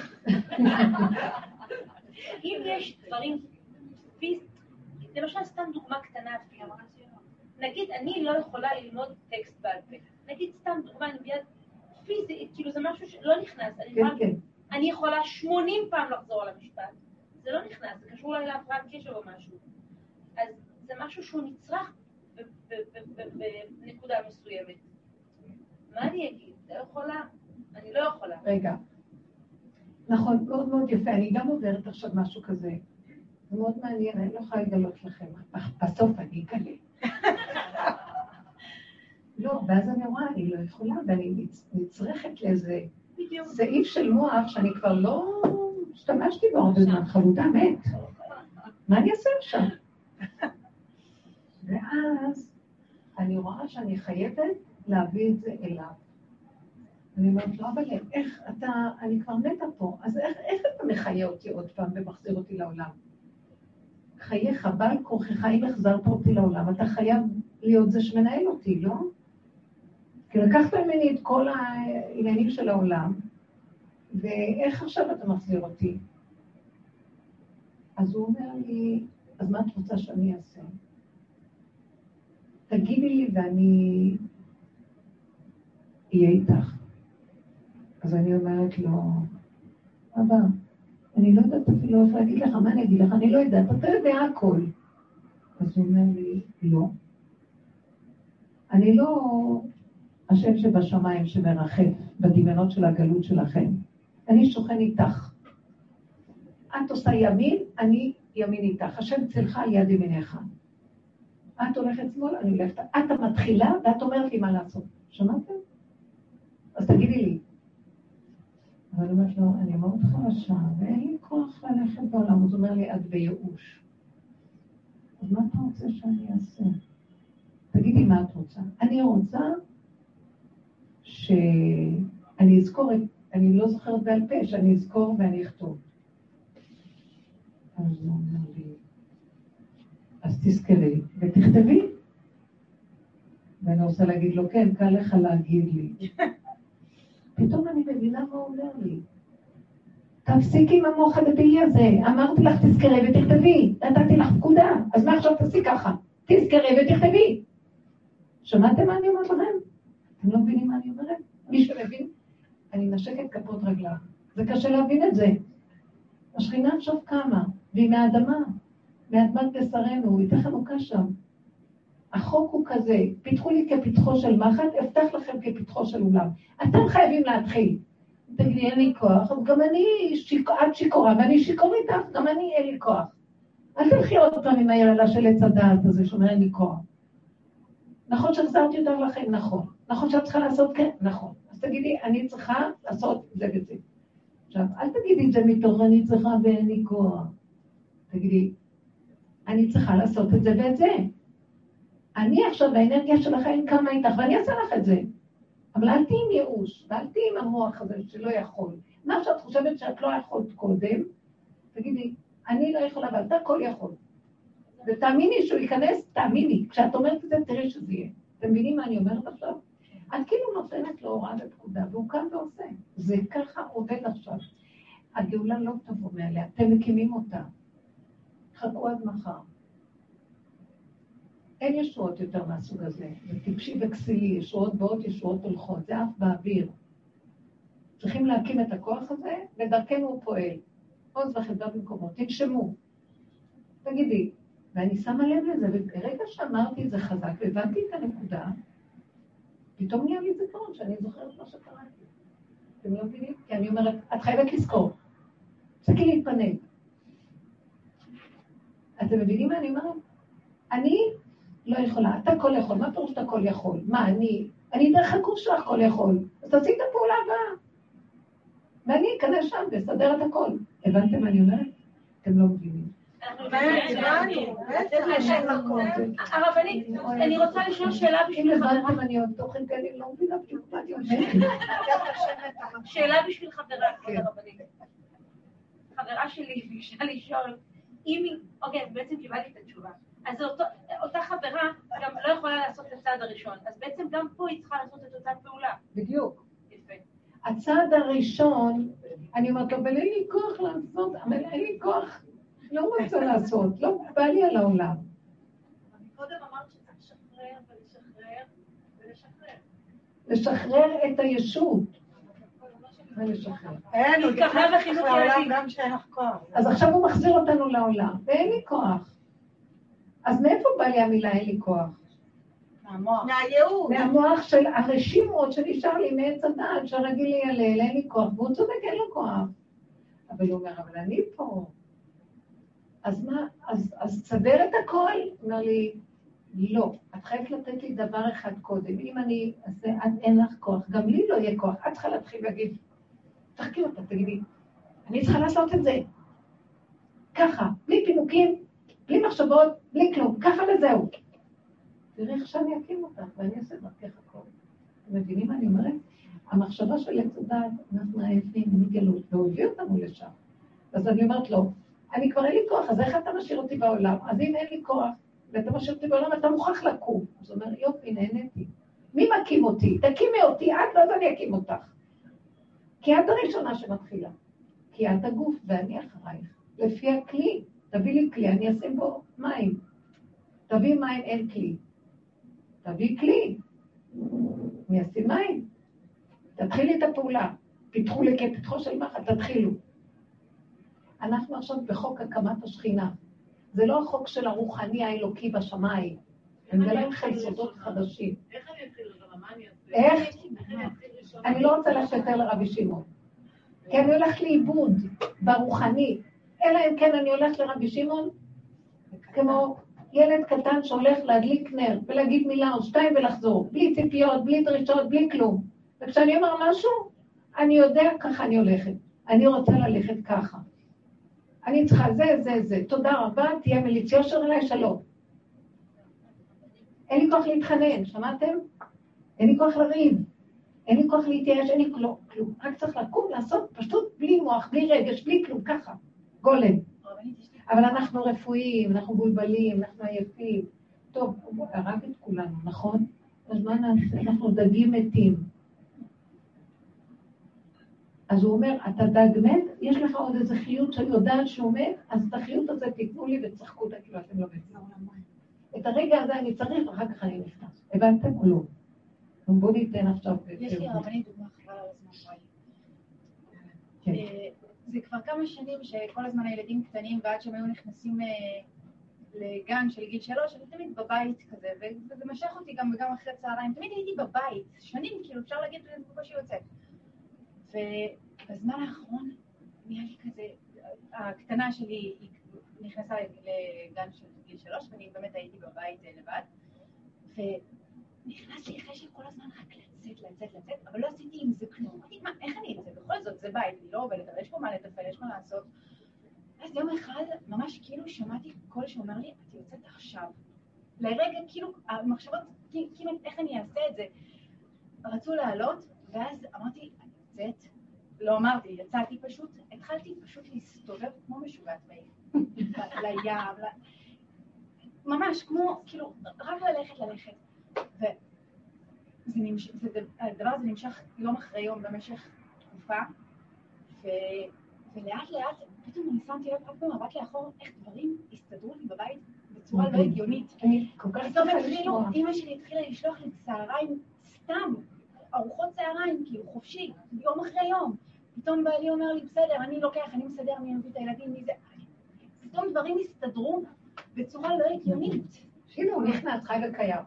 אם יש דברים פיזיים, למשל, סתם דוגמה קטנה. נגיד, אני לא יכולה ללמוד טקסט בעל פה. נגיד, סתם דוגמה, אני ביד פיזית, כאילו זה משהו שלא נכנס. אני, כן, כן. אני יכולה 80 פעם לחזור על המשפט. זה לא נכנס, זה קשור אולי להפרעת קשב או משהו. אז זה משהו שהוא נצרך בנקודה מסוימת. מה אני אגיד? לא יכולה? אני לא יכולה. רגע. נכון, מאוד מאוד יפה. אני גם עוברת עכשיו משהו כזה. זה מאוד מעניין, אני לא יכולה לגלות לכם. בסוף אני אגלה. *laughs* לא, ואז אני רואה, אני לא יכולה, ואני נצרכת לאיזה סעיף של מוח שאני כבר לא השתמשתי בו הרבה זמן, חלודה מת. מה אני אעשה עכשיו? ואז אני רואה שאני חייבת להביא את זה אליו. אני אומרת לו, אבל איך אתה, אני כבר מתה פה, אז איך, איך אתה מחיה אותי עוד פעם ומחזיר אותי לעולם? חייך, בעל כוחך, אם החזרת אותי לעולם, אתה חייב להיות זה שמנהל אותי, לא? כי לקחת ממני את כל העניינים של העולם, ואיך עכשיו אתה מחזיר אותי? אז הוא אומר לי, אז מה את רוצה שאני אעשה? תגידי לי ואני אהיה איתך. אז אני אומרת לו, אבא, אני לא יודעת אפילו איך להגיד לך, מה אני אגיד לך? אני לא יודעת, אתה יודע הכל. אז הוא אומר לי, לא. אני לא השם שבשמיים שמרחף בדמיונות של הגלות שלכם. אני שוכן איתך. את עושה ימין, אני ימין איתך. השם צלך על יד ימיניך. את הולכת שמאל, אני הולכת... את המתחילה, ואת אומרת לי מה לעשות. שמעתם? אז תגידי לי. אבל אני אומרת לו, אני מאוד חלשה, ואין לי כוח ללכת בעולם. אז הוא אומר לי, את בייאוש. אז מה אתה רוצה שאני אעשה? תגידי מה את רוצה. אני רוצה שאני אזכור, אני לא זוכרת בעל פה, שאני אזכור ואני אכתוב. אז הוא אומר לי, אז תזכרי ותכתבי. ואני רוצה להגיד לו, כן, קל לך להגיד לי. *laughs* פתאום אני מבינה מה הוא אומר לי. תפסיקי עם המוח הדבילי הזה, אמרתי לך תזכרי ותכתבי, נתתי לך פקודה, אז מה עכשיו תעשי ככה? תזכרי ותכתבי. שמעתם מה אני אומרת לכם? אתם לא מבינים מה אני אומרת? מי שמבין, אני נשקת כפות רגליו. זה קשה להבין את זה. השכינה עכשיו קמה, והיא מהאדמה, מאדמת בשרנו, היא תכף חנוכה שם. החוק הוא כזה, פיתחו לי כפתחו של מחט, אפתח לכם כפתחו של אולם. אתם חייבים להתחיל. תגידי, אין לי כוח, אז גם אני, שיק... את שיכורה ואני שיכור איתך, גם אני אין לי כוח. אל תלכי עוד פעם עם היללה של עץ הדעת הזה שאומר אין לי כוח. נכון שהחזרתי יותר לכם? נכון. נכון שאת צריכה לעשות כן? נכון. אז תגידי, אני צריכה לעשות זה וזה. עכשיו, אל תגידי את זה מתוך אני צריכה ואין לי כוח. תגידי, אני צריכה לעשות את זה ואת זה. אני עכשיו, האנרגיה של החיים קמה איתך, ואני אעשה לך את זה. אבל אל תהיי עם ייאוש, ואל תהיי עם המוח הזה שלא יכול. מה שאת חושבת שאת לא יכולת קודם, תגידי, אני לא יכולה, אבל אתה הכל יכול. ותאמיני שהוא ייכנס, תאמיני, כשאת אומרת את זה, תראי שזה יהיה. אתם מבינים מה אני אומרת עכשיו? את כאילו נותנת לו הוראה ופקודה, והוא קם ועושה. זה ככה עובד עכשיו. הגאולה לא תבוא מעליה, אתם מקימים אותה. חכו עד מחר. אין ישועות יותר מהסוג הזה. זה טיפשי וכסילי, ישועות באות, ישועות הולכות, זה אף באוויר. צריכים להקים את הכוח הזה, ודרכנו הוא פועל. עוז וחדה במקומו, תנשמו. תגידי, ואני שמה לב לזה, וברגע שאמרתי את זה חזק והבנתי את הנקודה, פתאום נהיה לי זיכרון שאני זוכרת מה שקראתי. אתם לא מבינים? כי אני אומרת, את חייבת לזכור. תפסיקי להתפנק. אתם מבינים מה אני אומרת? אני לא יכולה, אתה כל יכול, מה פירוש אתה כל יכול? מה, אני, אני דרך הקורס שלך כל יכול, אז תעשי את הפעולה הבאה. ואני אכנס שם ואסדר את הכל. הבנתם מה אני אומרת? אתם לא מבינים. הרבנית, אני רוצה לשאול שאלה בשביל חברה. אם אני עוד תוכן כאלה, לא מבינה בדיוק מה אני אומרת. שאלה בשביל חברה, כבוד הרבנית. חברה שלי ביקשה לשאול, אם היא, אוקיי, בעצם קיבלתי את התשובה. אז אותה חברה גם לא יכולה לעשות את הצעד הראשון, אז בעצם גם פה היא צריכה לעשות את אותה פעולה. בדיוק. הצעד הראשון, אני אומרת לו, אבל אין לי כוח לעשות, אבל אין לי כוח לא רוצה לעשות, לא בא לי על העולם. קודם אמרת שצריך לשחרר ולשחרר ולשחרר. לשחרר את הישות. אין, הוא לעולם גם שאין לך כוח. אז עכשיו הוא מחזיר אותנו לעולם, ואין לי כוח. אז מאיפה בא לי המילה אין לי כוח? מהמוח. מהייעוד. מהמוח של הרשימות שנשאר לי מעץ הדעת, שהרגיל יעלל, אין לי כוח, והוא צודק, אין לו כוח. אבל הוא אומר, אבל אני פה. אז מה, אז, אז תסדר את הכל? אומר לי, לא, את חייבת לתת לי דבר אחד קודם. אם אני אעשה, אין לך כוח, גם לי לא יהיה כוח. את צריכה להתחיל להגיד, תחקי אותה, תגידי, אני צריכה לעשות את זה. ככה, בלי פינוקים, בלי מחשבות, בלי כלום, ככה וזהו. תראי איך שאני אקים אותך, ואני אעשה דרכך הכל. אתם מבינים מה אני אומרת? המחשבה של עץ הדת, אנחנו עייפים מגלות, והוא הביא אותנו לשם. אז אני אומרת לו, אני כבר אין לי כוח, אז איך אתה משאיר אותי בעולם? אז אם אין לי כוח, ואתה משאיר אותי בעולם, אתה מוכרח לקום. אז הוא אומר, יופי, נהניתי. מי מקים אותי? תקימי אותי, את ואז אני אקים אותך. כי את הראשונה שמתחילה. כי את הגוף ואני אחרייך. לפי הכלי, תביא לי כלי, אני אשים בו מים. תביא מים, אין כלי. תביא כלי. אני אשים מים. תתחילי את הפעולה. פיתחו כפתחו של מחט, תתחילו. אנחנו עכשיו בחוק הקמת השכינה. זה לא החוק של הרוחני האלוקי בשמיים. אני מגלה לכם סודות חדשים. איך אני אתחיל ראשונה? מה אני אעשה? איך? אני לא רוצה ללכת יותר לרבי שמעון. כי אני הולכת לאיבוד ברוחני. אלא אם כן אני הולכת לרבי שמעון, כמו ילד קטן שהולך להדליק נר ולהגיד מילה או שתיים ולחזור, בלי ציפיות, בלי דרישות, בלי כלום. וכשאני אומר משהו, אני יודע ככה אני הולכת. אני רוצה ללכת ככה. אני צריכה זה, זה, זה. תודה רבה, תהיה מליץ יושר אליי, שלום. אין לי כוח להתחנן, שמעתם? אין לי כוח לריב. אין לי כוח להתייאש, אין לי כלום, כלום. רק צריך לקום, לעשות פשוט בלי מוח, בלי רגש, בלי כלום, ככה. גולם. אבל אנחנו רפואיים, אנחנו מבולבלים, אנחנו עייפים. טוב, הוא הרג את כולנו, נכון? אז מה נעשה? אנחנו דגים מתים. אז הוא אומר, אתה דג מת, יש לך עוד איזה חיות שאני יודעת שהוא מת, אז את החיות הזה תיתנו לי וצחקו אותה כאילו אתם לא מתים. את הרגע הזה אני צריך, ואחר כך אני נכנס. הבנתם או לא? בואו ניתן עכשיו... יש לי הרבנית דוגמה חבל על הזמן וואי. כן. אה, זה כבר כמה שנים שכל הזמן הילדים קטנים, ועד שהם היו נכנסים אה, לגן של גיל שלוש, אני תמיד בבית כזה, וזה משך אותי גם וגם אחרי צהריים, תמיד הייתי בבית, שנים, כאילו אפשר להגיד בקושי יוצא. ובזמן האחרון נהיה לי כזה, הקטנה שלי נכנסה לגן של גיל שלוש, ואני באמת הייתי בבית אה, לבד, ונכנס לי חשק כל הזמן רק לצאת, לצאת, לצאת, אבל לא עשיתי עם זה כלום. אמרתי, מה, איך אני אצא? בכל זאת, זה בית, אני לא עובדת, אבל יש פה מה לטפל, יש מה לעשות. אז יום אחד, ממש כאילו שמעתי קול שאומר לי, את יוצאת עכשיו. לרגע, כאילו, המחשבות, כאילו, איך אני אעשה את זה? רצו לעלות, ואז אמרתי, יוצאת. לא אמרתי, יצאתי פשוט, התחלתי פשוט להסתובב כמו משוגעת בעיר. *laughs* לים, ל- ממש כמו, כאילו, רק ללכת, ללכת. וזה נמש... זה, הדבר הזה נמשך יום אחרי יום במשך תקופה, ו... ולאט לאט, פתאום אני שמתי לב רק במבט לאחור, איך דברים הסתדרו לי בבית בצורה לא הגיונית. אני כל כך התחילו, לשמוע. אימא שלי התחילה לשלוח לי צהריים סתם, ארוחות צהריים, כאילו חופשי, יום אחרי יום. פתאום בעלי אומר לי, בסדר, אני לוקח, אני מסדר, אני מביא את הילדים, מי זה... פתאום דברים הסתדרו בצורה לא הגיונית. הנה הוא נכנס, חי וקיים.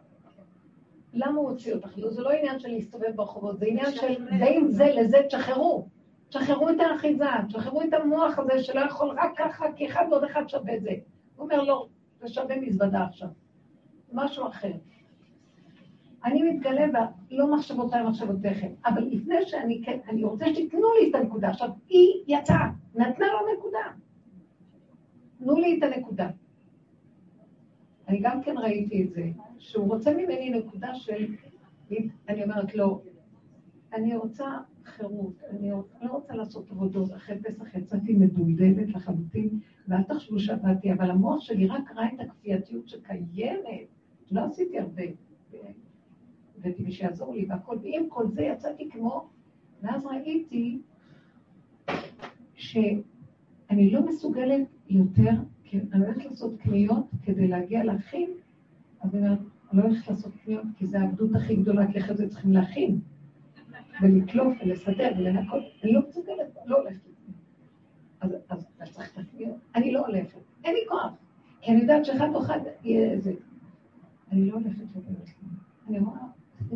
למה הוא הוציא אותך? לא, זה לא עניין של להסתובב ברחובות, זה עניין של זה עם זה לזה, תשחררו. תשחררו את האחיזה, תשחררו את המוח הזה שלא יכול רק ככה, כי אחד ועוד אחד שווה זה. הוא אומר, לא, זה שווה מזוודה עכשיו. משהו אחר. אני מתגלה ולא מחשבותיי מחשבותיכם, אבל לפני שאני כן, אני רוצה שתיתנו לי את הנקודה. עכשיו, היא יצאה, נתנה לו נקודה. תנו לי את הנקודה. אני גם כן ראיתי את זה, שהוא רוצה ממני נקודה של, אני אומרת לו, אני רוצה חירות, אני לא רוצה לעשות עבודות, אחרי פסח יצאתי מדולדלת לחלוטין, ואל תחשבו שעבדתי, אבל המוח שלי רק ראה את הכפייתיות שקיימת, לא עשיתי הרבה, הבאתי מי שיעזור לי והכל, ועם כל זה יצאתי כמו, ואז ראיתי שאני לא מסוגלת יותר, כי אני הולכת לעשות קניות כדי להגיע להכין, אז אני לא הולכת לעשות קניות כי זו העבדות הכי גדולה, כי אחרי זה צריכים להכין, ולקלוף ולסדר ולנקות, אני לא מסוגלת, לא הולכת לקניות. אז אז אתה צריך את הקניות, אני לא הולכת, אין לי כוח, כי אני יודעת שאחד או אחד יהיה איזה, אני לא הולכת לקניות. אני רואה,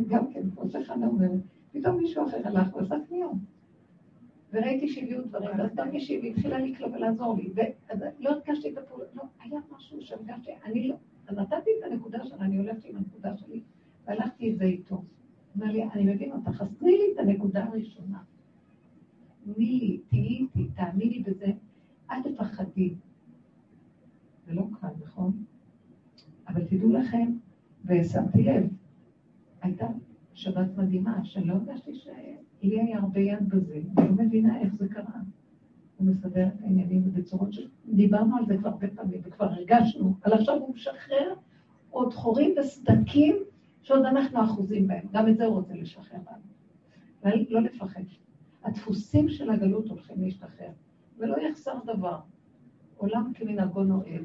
גם כן, כמו שחנה אומרת, פתאום מישהו אחר הלך ועשה קניות. וראיתי שהביאו דברים, ואז גם מישהי והתחילה לקלוא ולעזור לי, ואז לא הרגשתי את הפעולה, לא, היה משהו שהרגשתי, אני לא, אז נתתי את הנקודה שלה, אני הולכת עם הנקודה שלי, והלכתי את זה איתו. אומר לי, אני מבין אותך, אז תני לי את הנקודה הראשונה. תני לי, תהיי איתי, תאמיני בזה, אל תפחדי. זה לא קל, נכון? אבל תדעו לכם, ושמתי לב, הייתה שבת מדהימה, שלא הרגשתי שלי היה הרבה יד בזה, אני לא מבינה איך זה קרה. הוא מסדר את העניינים בצורות ש... דיברנו על זה כבר הרבה פעמים, וכבר הרגשנו, אבל עכשיו הוא משחרר עוד חורים וסדקים שעוד אנחנו אחוזים בהם. גם את זה הוא רוצה לשחרר לנו. לא לפחד. הדפוסים של הגלות הולכים להשתחרר, ולא יחסר דבר. עולם כמנהגו נוהג.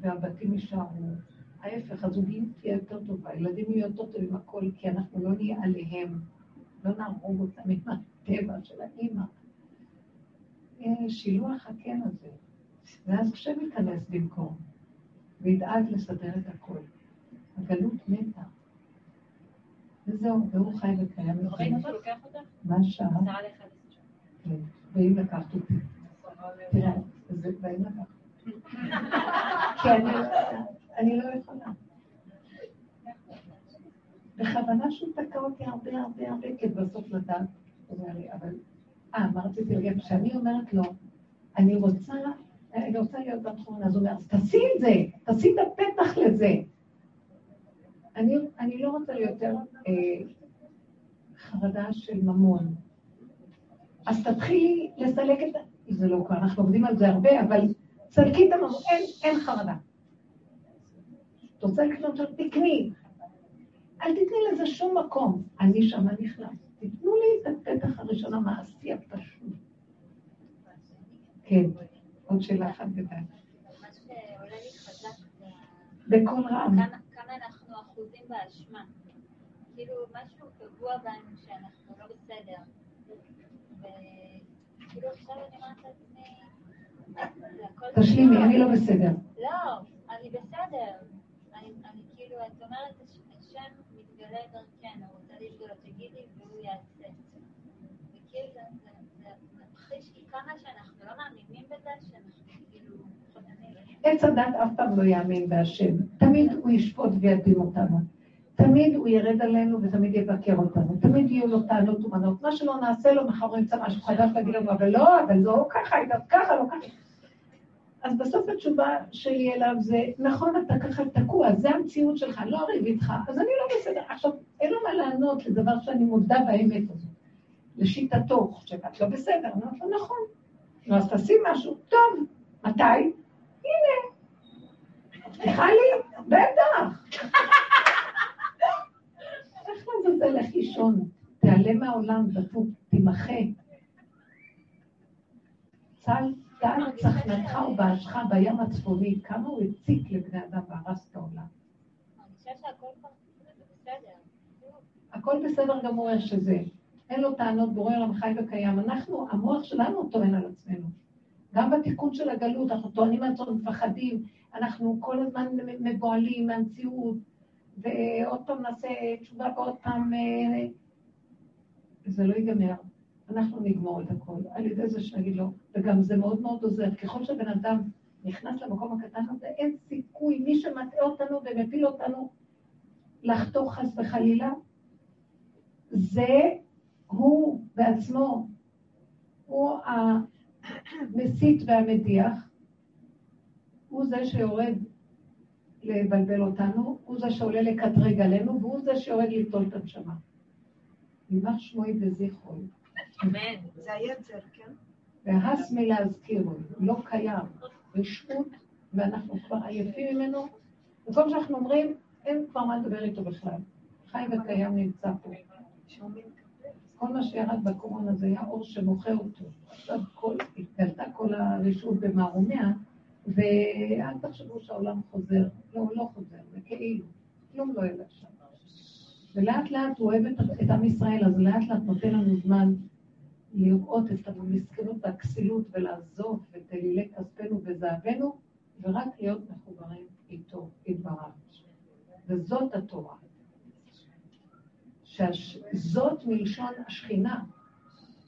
והבתים יישארו. ההפך, הזוגיות תהיה יותר טובה, הילדים יהיו יותר טובים הכל, כי אנחנו לא נהיה עליהם, לא נהרוג אותם עם הטבע של האימא. שילוח הקן הזה. ואז השם ייכנס במקום, וידאג לסדר את הכל. הגלות מתה. וזהו, והוא חי וקיים. ראית אותו לוקח אותך? מה השעה? כן, ואם לקחת אותי. תראה, ואם לקחת. *laughs* אני לא יכולה. בכוונה שהוא תקע אותי הרבה הרבה הרבה, כי בסוף לדעת, אבל אה, מה רציתי להגיד? כשאני אומרת לו, אני רוצה, אני רוצה להיות בתחום הזה, הוא אומר, אז תעשי את זה, תעשי את הפתח לזה. אני, אני לא רוצה יותר אה, חרדה של ממון. אז תתחילי לסלק את... זה לא קרה, אנחנו עובדים על זה הרבה, אבל סלקי את הממון, אין, אין חרדה. את רוצה לקנות שם, תקני. אל תתני לזה שום מקום. אני שמה נכנס. תיתנו לי את הפתח הראשון המעשי הפשוט. כן, עוד שאלה אחת בדעת. בקול רם. כמה אנחנו אחוזים באשמה. כאילו, משהו קבוע בנו שאנחנו לא בסדר. וכאילו עכשיו אני אומרת לעצמי... תשלימי, אני לא בסדר. לא, אני בסדר. כאילו, את אומרת, השם מתגלה דרכנו, הוא רוצה להתגלות, תגידי והוא יעשה. וכאילו זה ממחיש, כי כמה שאנחנו לא מאמינים בזה, שאנחנו כאילו עץ הדת אף פעם לא יאמין בהשם. תמיד הוא ישפוט וידין אותנו. תמיד הוא ירד עלינו ותמיד יבקר אותנו. תמיד יהיו לו טענות ומנות. מה שלא נעשה לו, מחר הוא ימצא משהו חדש להגיד לנו, אבל לא, אבל לא ככה, ככה, לא ככה. אז בסוף התשובה שלי אליו זה, נכון, אתה ככה תקוע, זה המציאות שלך, לא אריב איתך, אז אני לא בסדר. עכשיו, אין לו מה לענות לדבר שאני מודה באמת הזאת. לשיטתו, חושבת, לא בסדר, אני אומרת לו, נכון. נו, אז תשים משהו, טוב, מתי? הנה. סליחה לי? בטח. איך לעזאזל לך לישון? תיעלם מהעולם, תימחה. צל טל צחנתך ובאשך בים הצפוני, כמה הוא הציק לבני אדם והרס את העולם. הכל בסדר גמור איך שזה. אין לו טענות, בורא עולם חי וקיים. אנחנו, המוח שלנו טוען על עצמנו. גם בתיקון של הגלות, אנחנו טוענים לעצמנו, מפחדים, אנחנו כל הזמן מבוהלים מהמציאות, ועוד פעם נעשה תשובה ועוד פעם... אה, זה לא ייגמר. אנחנו נגמור את הכל, על ידי זה שנגיד לו, וגם זה מאוד מאוד עוזר, ככל שבן אדם נכנס למקום הקטן הזה, אין סיכוי, מי שמטעה אותנו ומפיל אותנו לחתוך חס וחלילה, זה הוא בעצמו, הוא המסית והמדיח, הוא זה שיורד לבלבל אותנו, הוא זה שעולה לקטרג עלינו, והוא זה שיורד ליטול את הנשמה. יימח שמוי וזכרוי. אמן. זה היצר, כן? והס מלהזכירו, לא קיים. רשעות, ואנחנו כבר עייפים ממנו, וכל שאנחנו אומרים, אין כבר מה לדבר איתו בכלל. חי וקיים נמצא פה. כל מה שירד בקורונה זה היה אור שמוכר אותו. עכשיו כל, התגלתה כל הרשעות במערומיה, ואל תחשבו שהעולם חוזר. לא, הוא לא חוזר, זה כאילו. כלום לא ילך שם. ולאט לאט הוא אוהב את עם ישראל, אז לאט לאט נותן לנו זמן לראות את המסכנות והכסילות ולעזוב את אלילי כספנו וזהבנו, ורק להיות מחוברים איתו, יתברך. וזאת התורה. שזאת מלשון השכינה.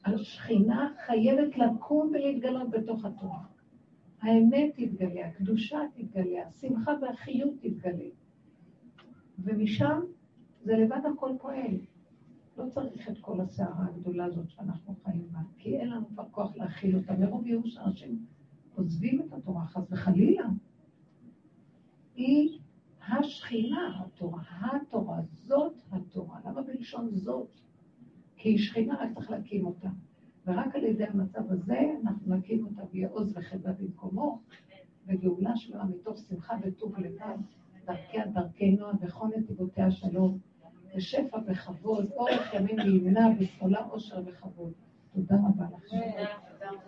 השכינה חייבת לקום ולהתגלות בתוך התורה. האמת תתגלה, הקדושה תתגלה, השמחה והחיות תתגלה. ומשם זה לבד הכל פועל. לא צריך את כל הסערה הגדולה הזאת שאנחנו חיים בה, כי אין לנו כבר כוח להכיל אותה. מרוב ייאוש אנשים עוזבים את התורה, חס וחלילה. היא השכינה, התורה, התורה, זאת התורה. למה בלשון זאת? כי היא שכינה, רק צריך להקים אותה. ורק על ידי המצב הזה אנחנו נקים אותה ויהיה עוז וחדה במקומו, וגאולה שלמה מתוך שמחה וטוב לבד, דרכיה דרכי נועם וכל נתיבותיה שלום, ושפע וכבוד, אורך ימים וימנה, בסולה אושר וכבוד. תודה רבה לכם.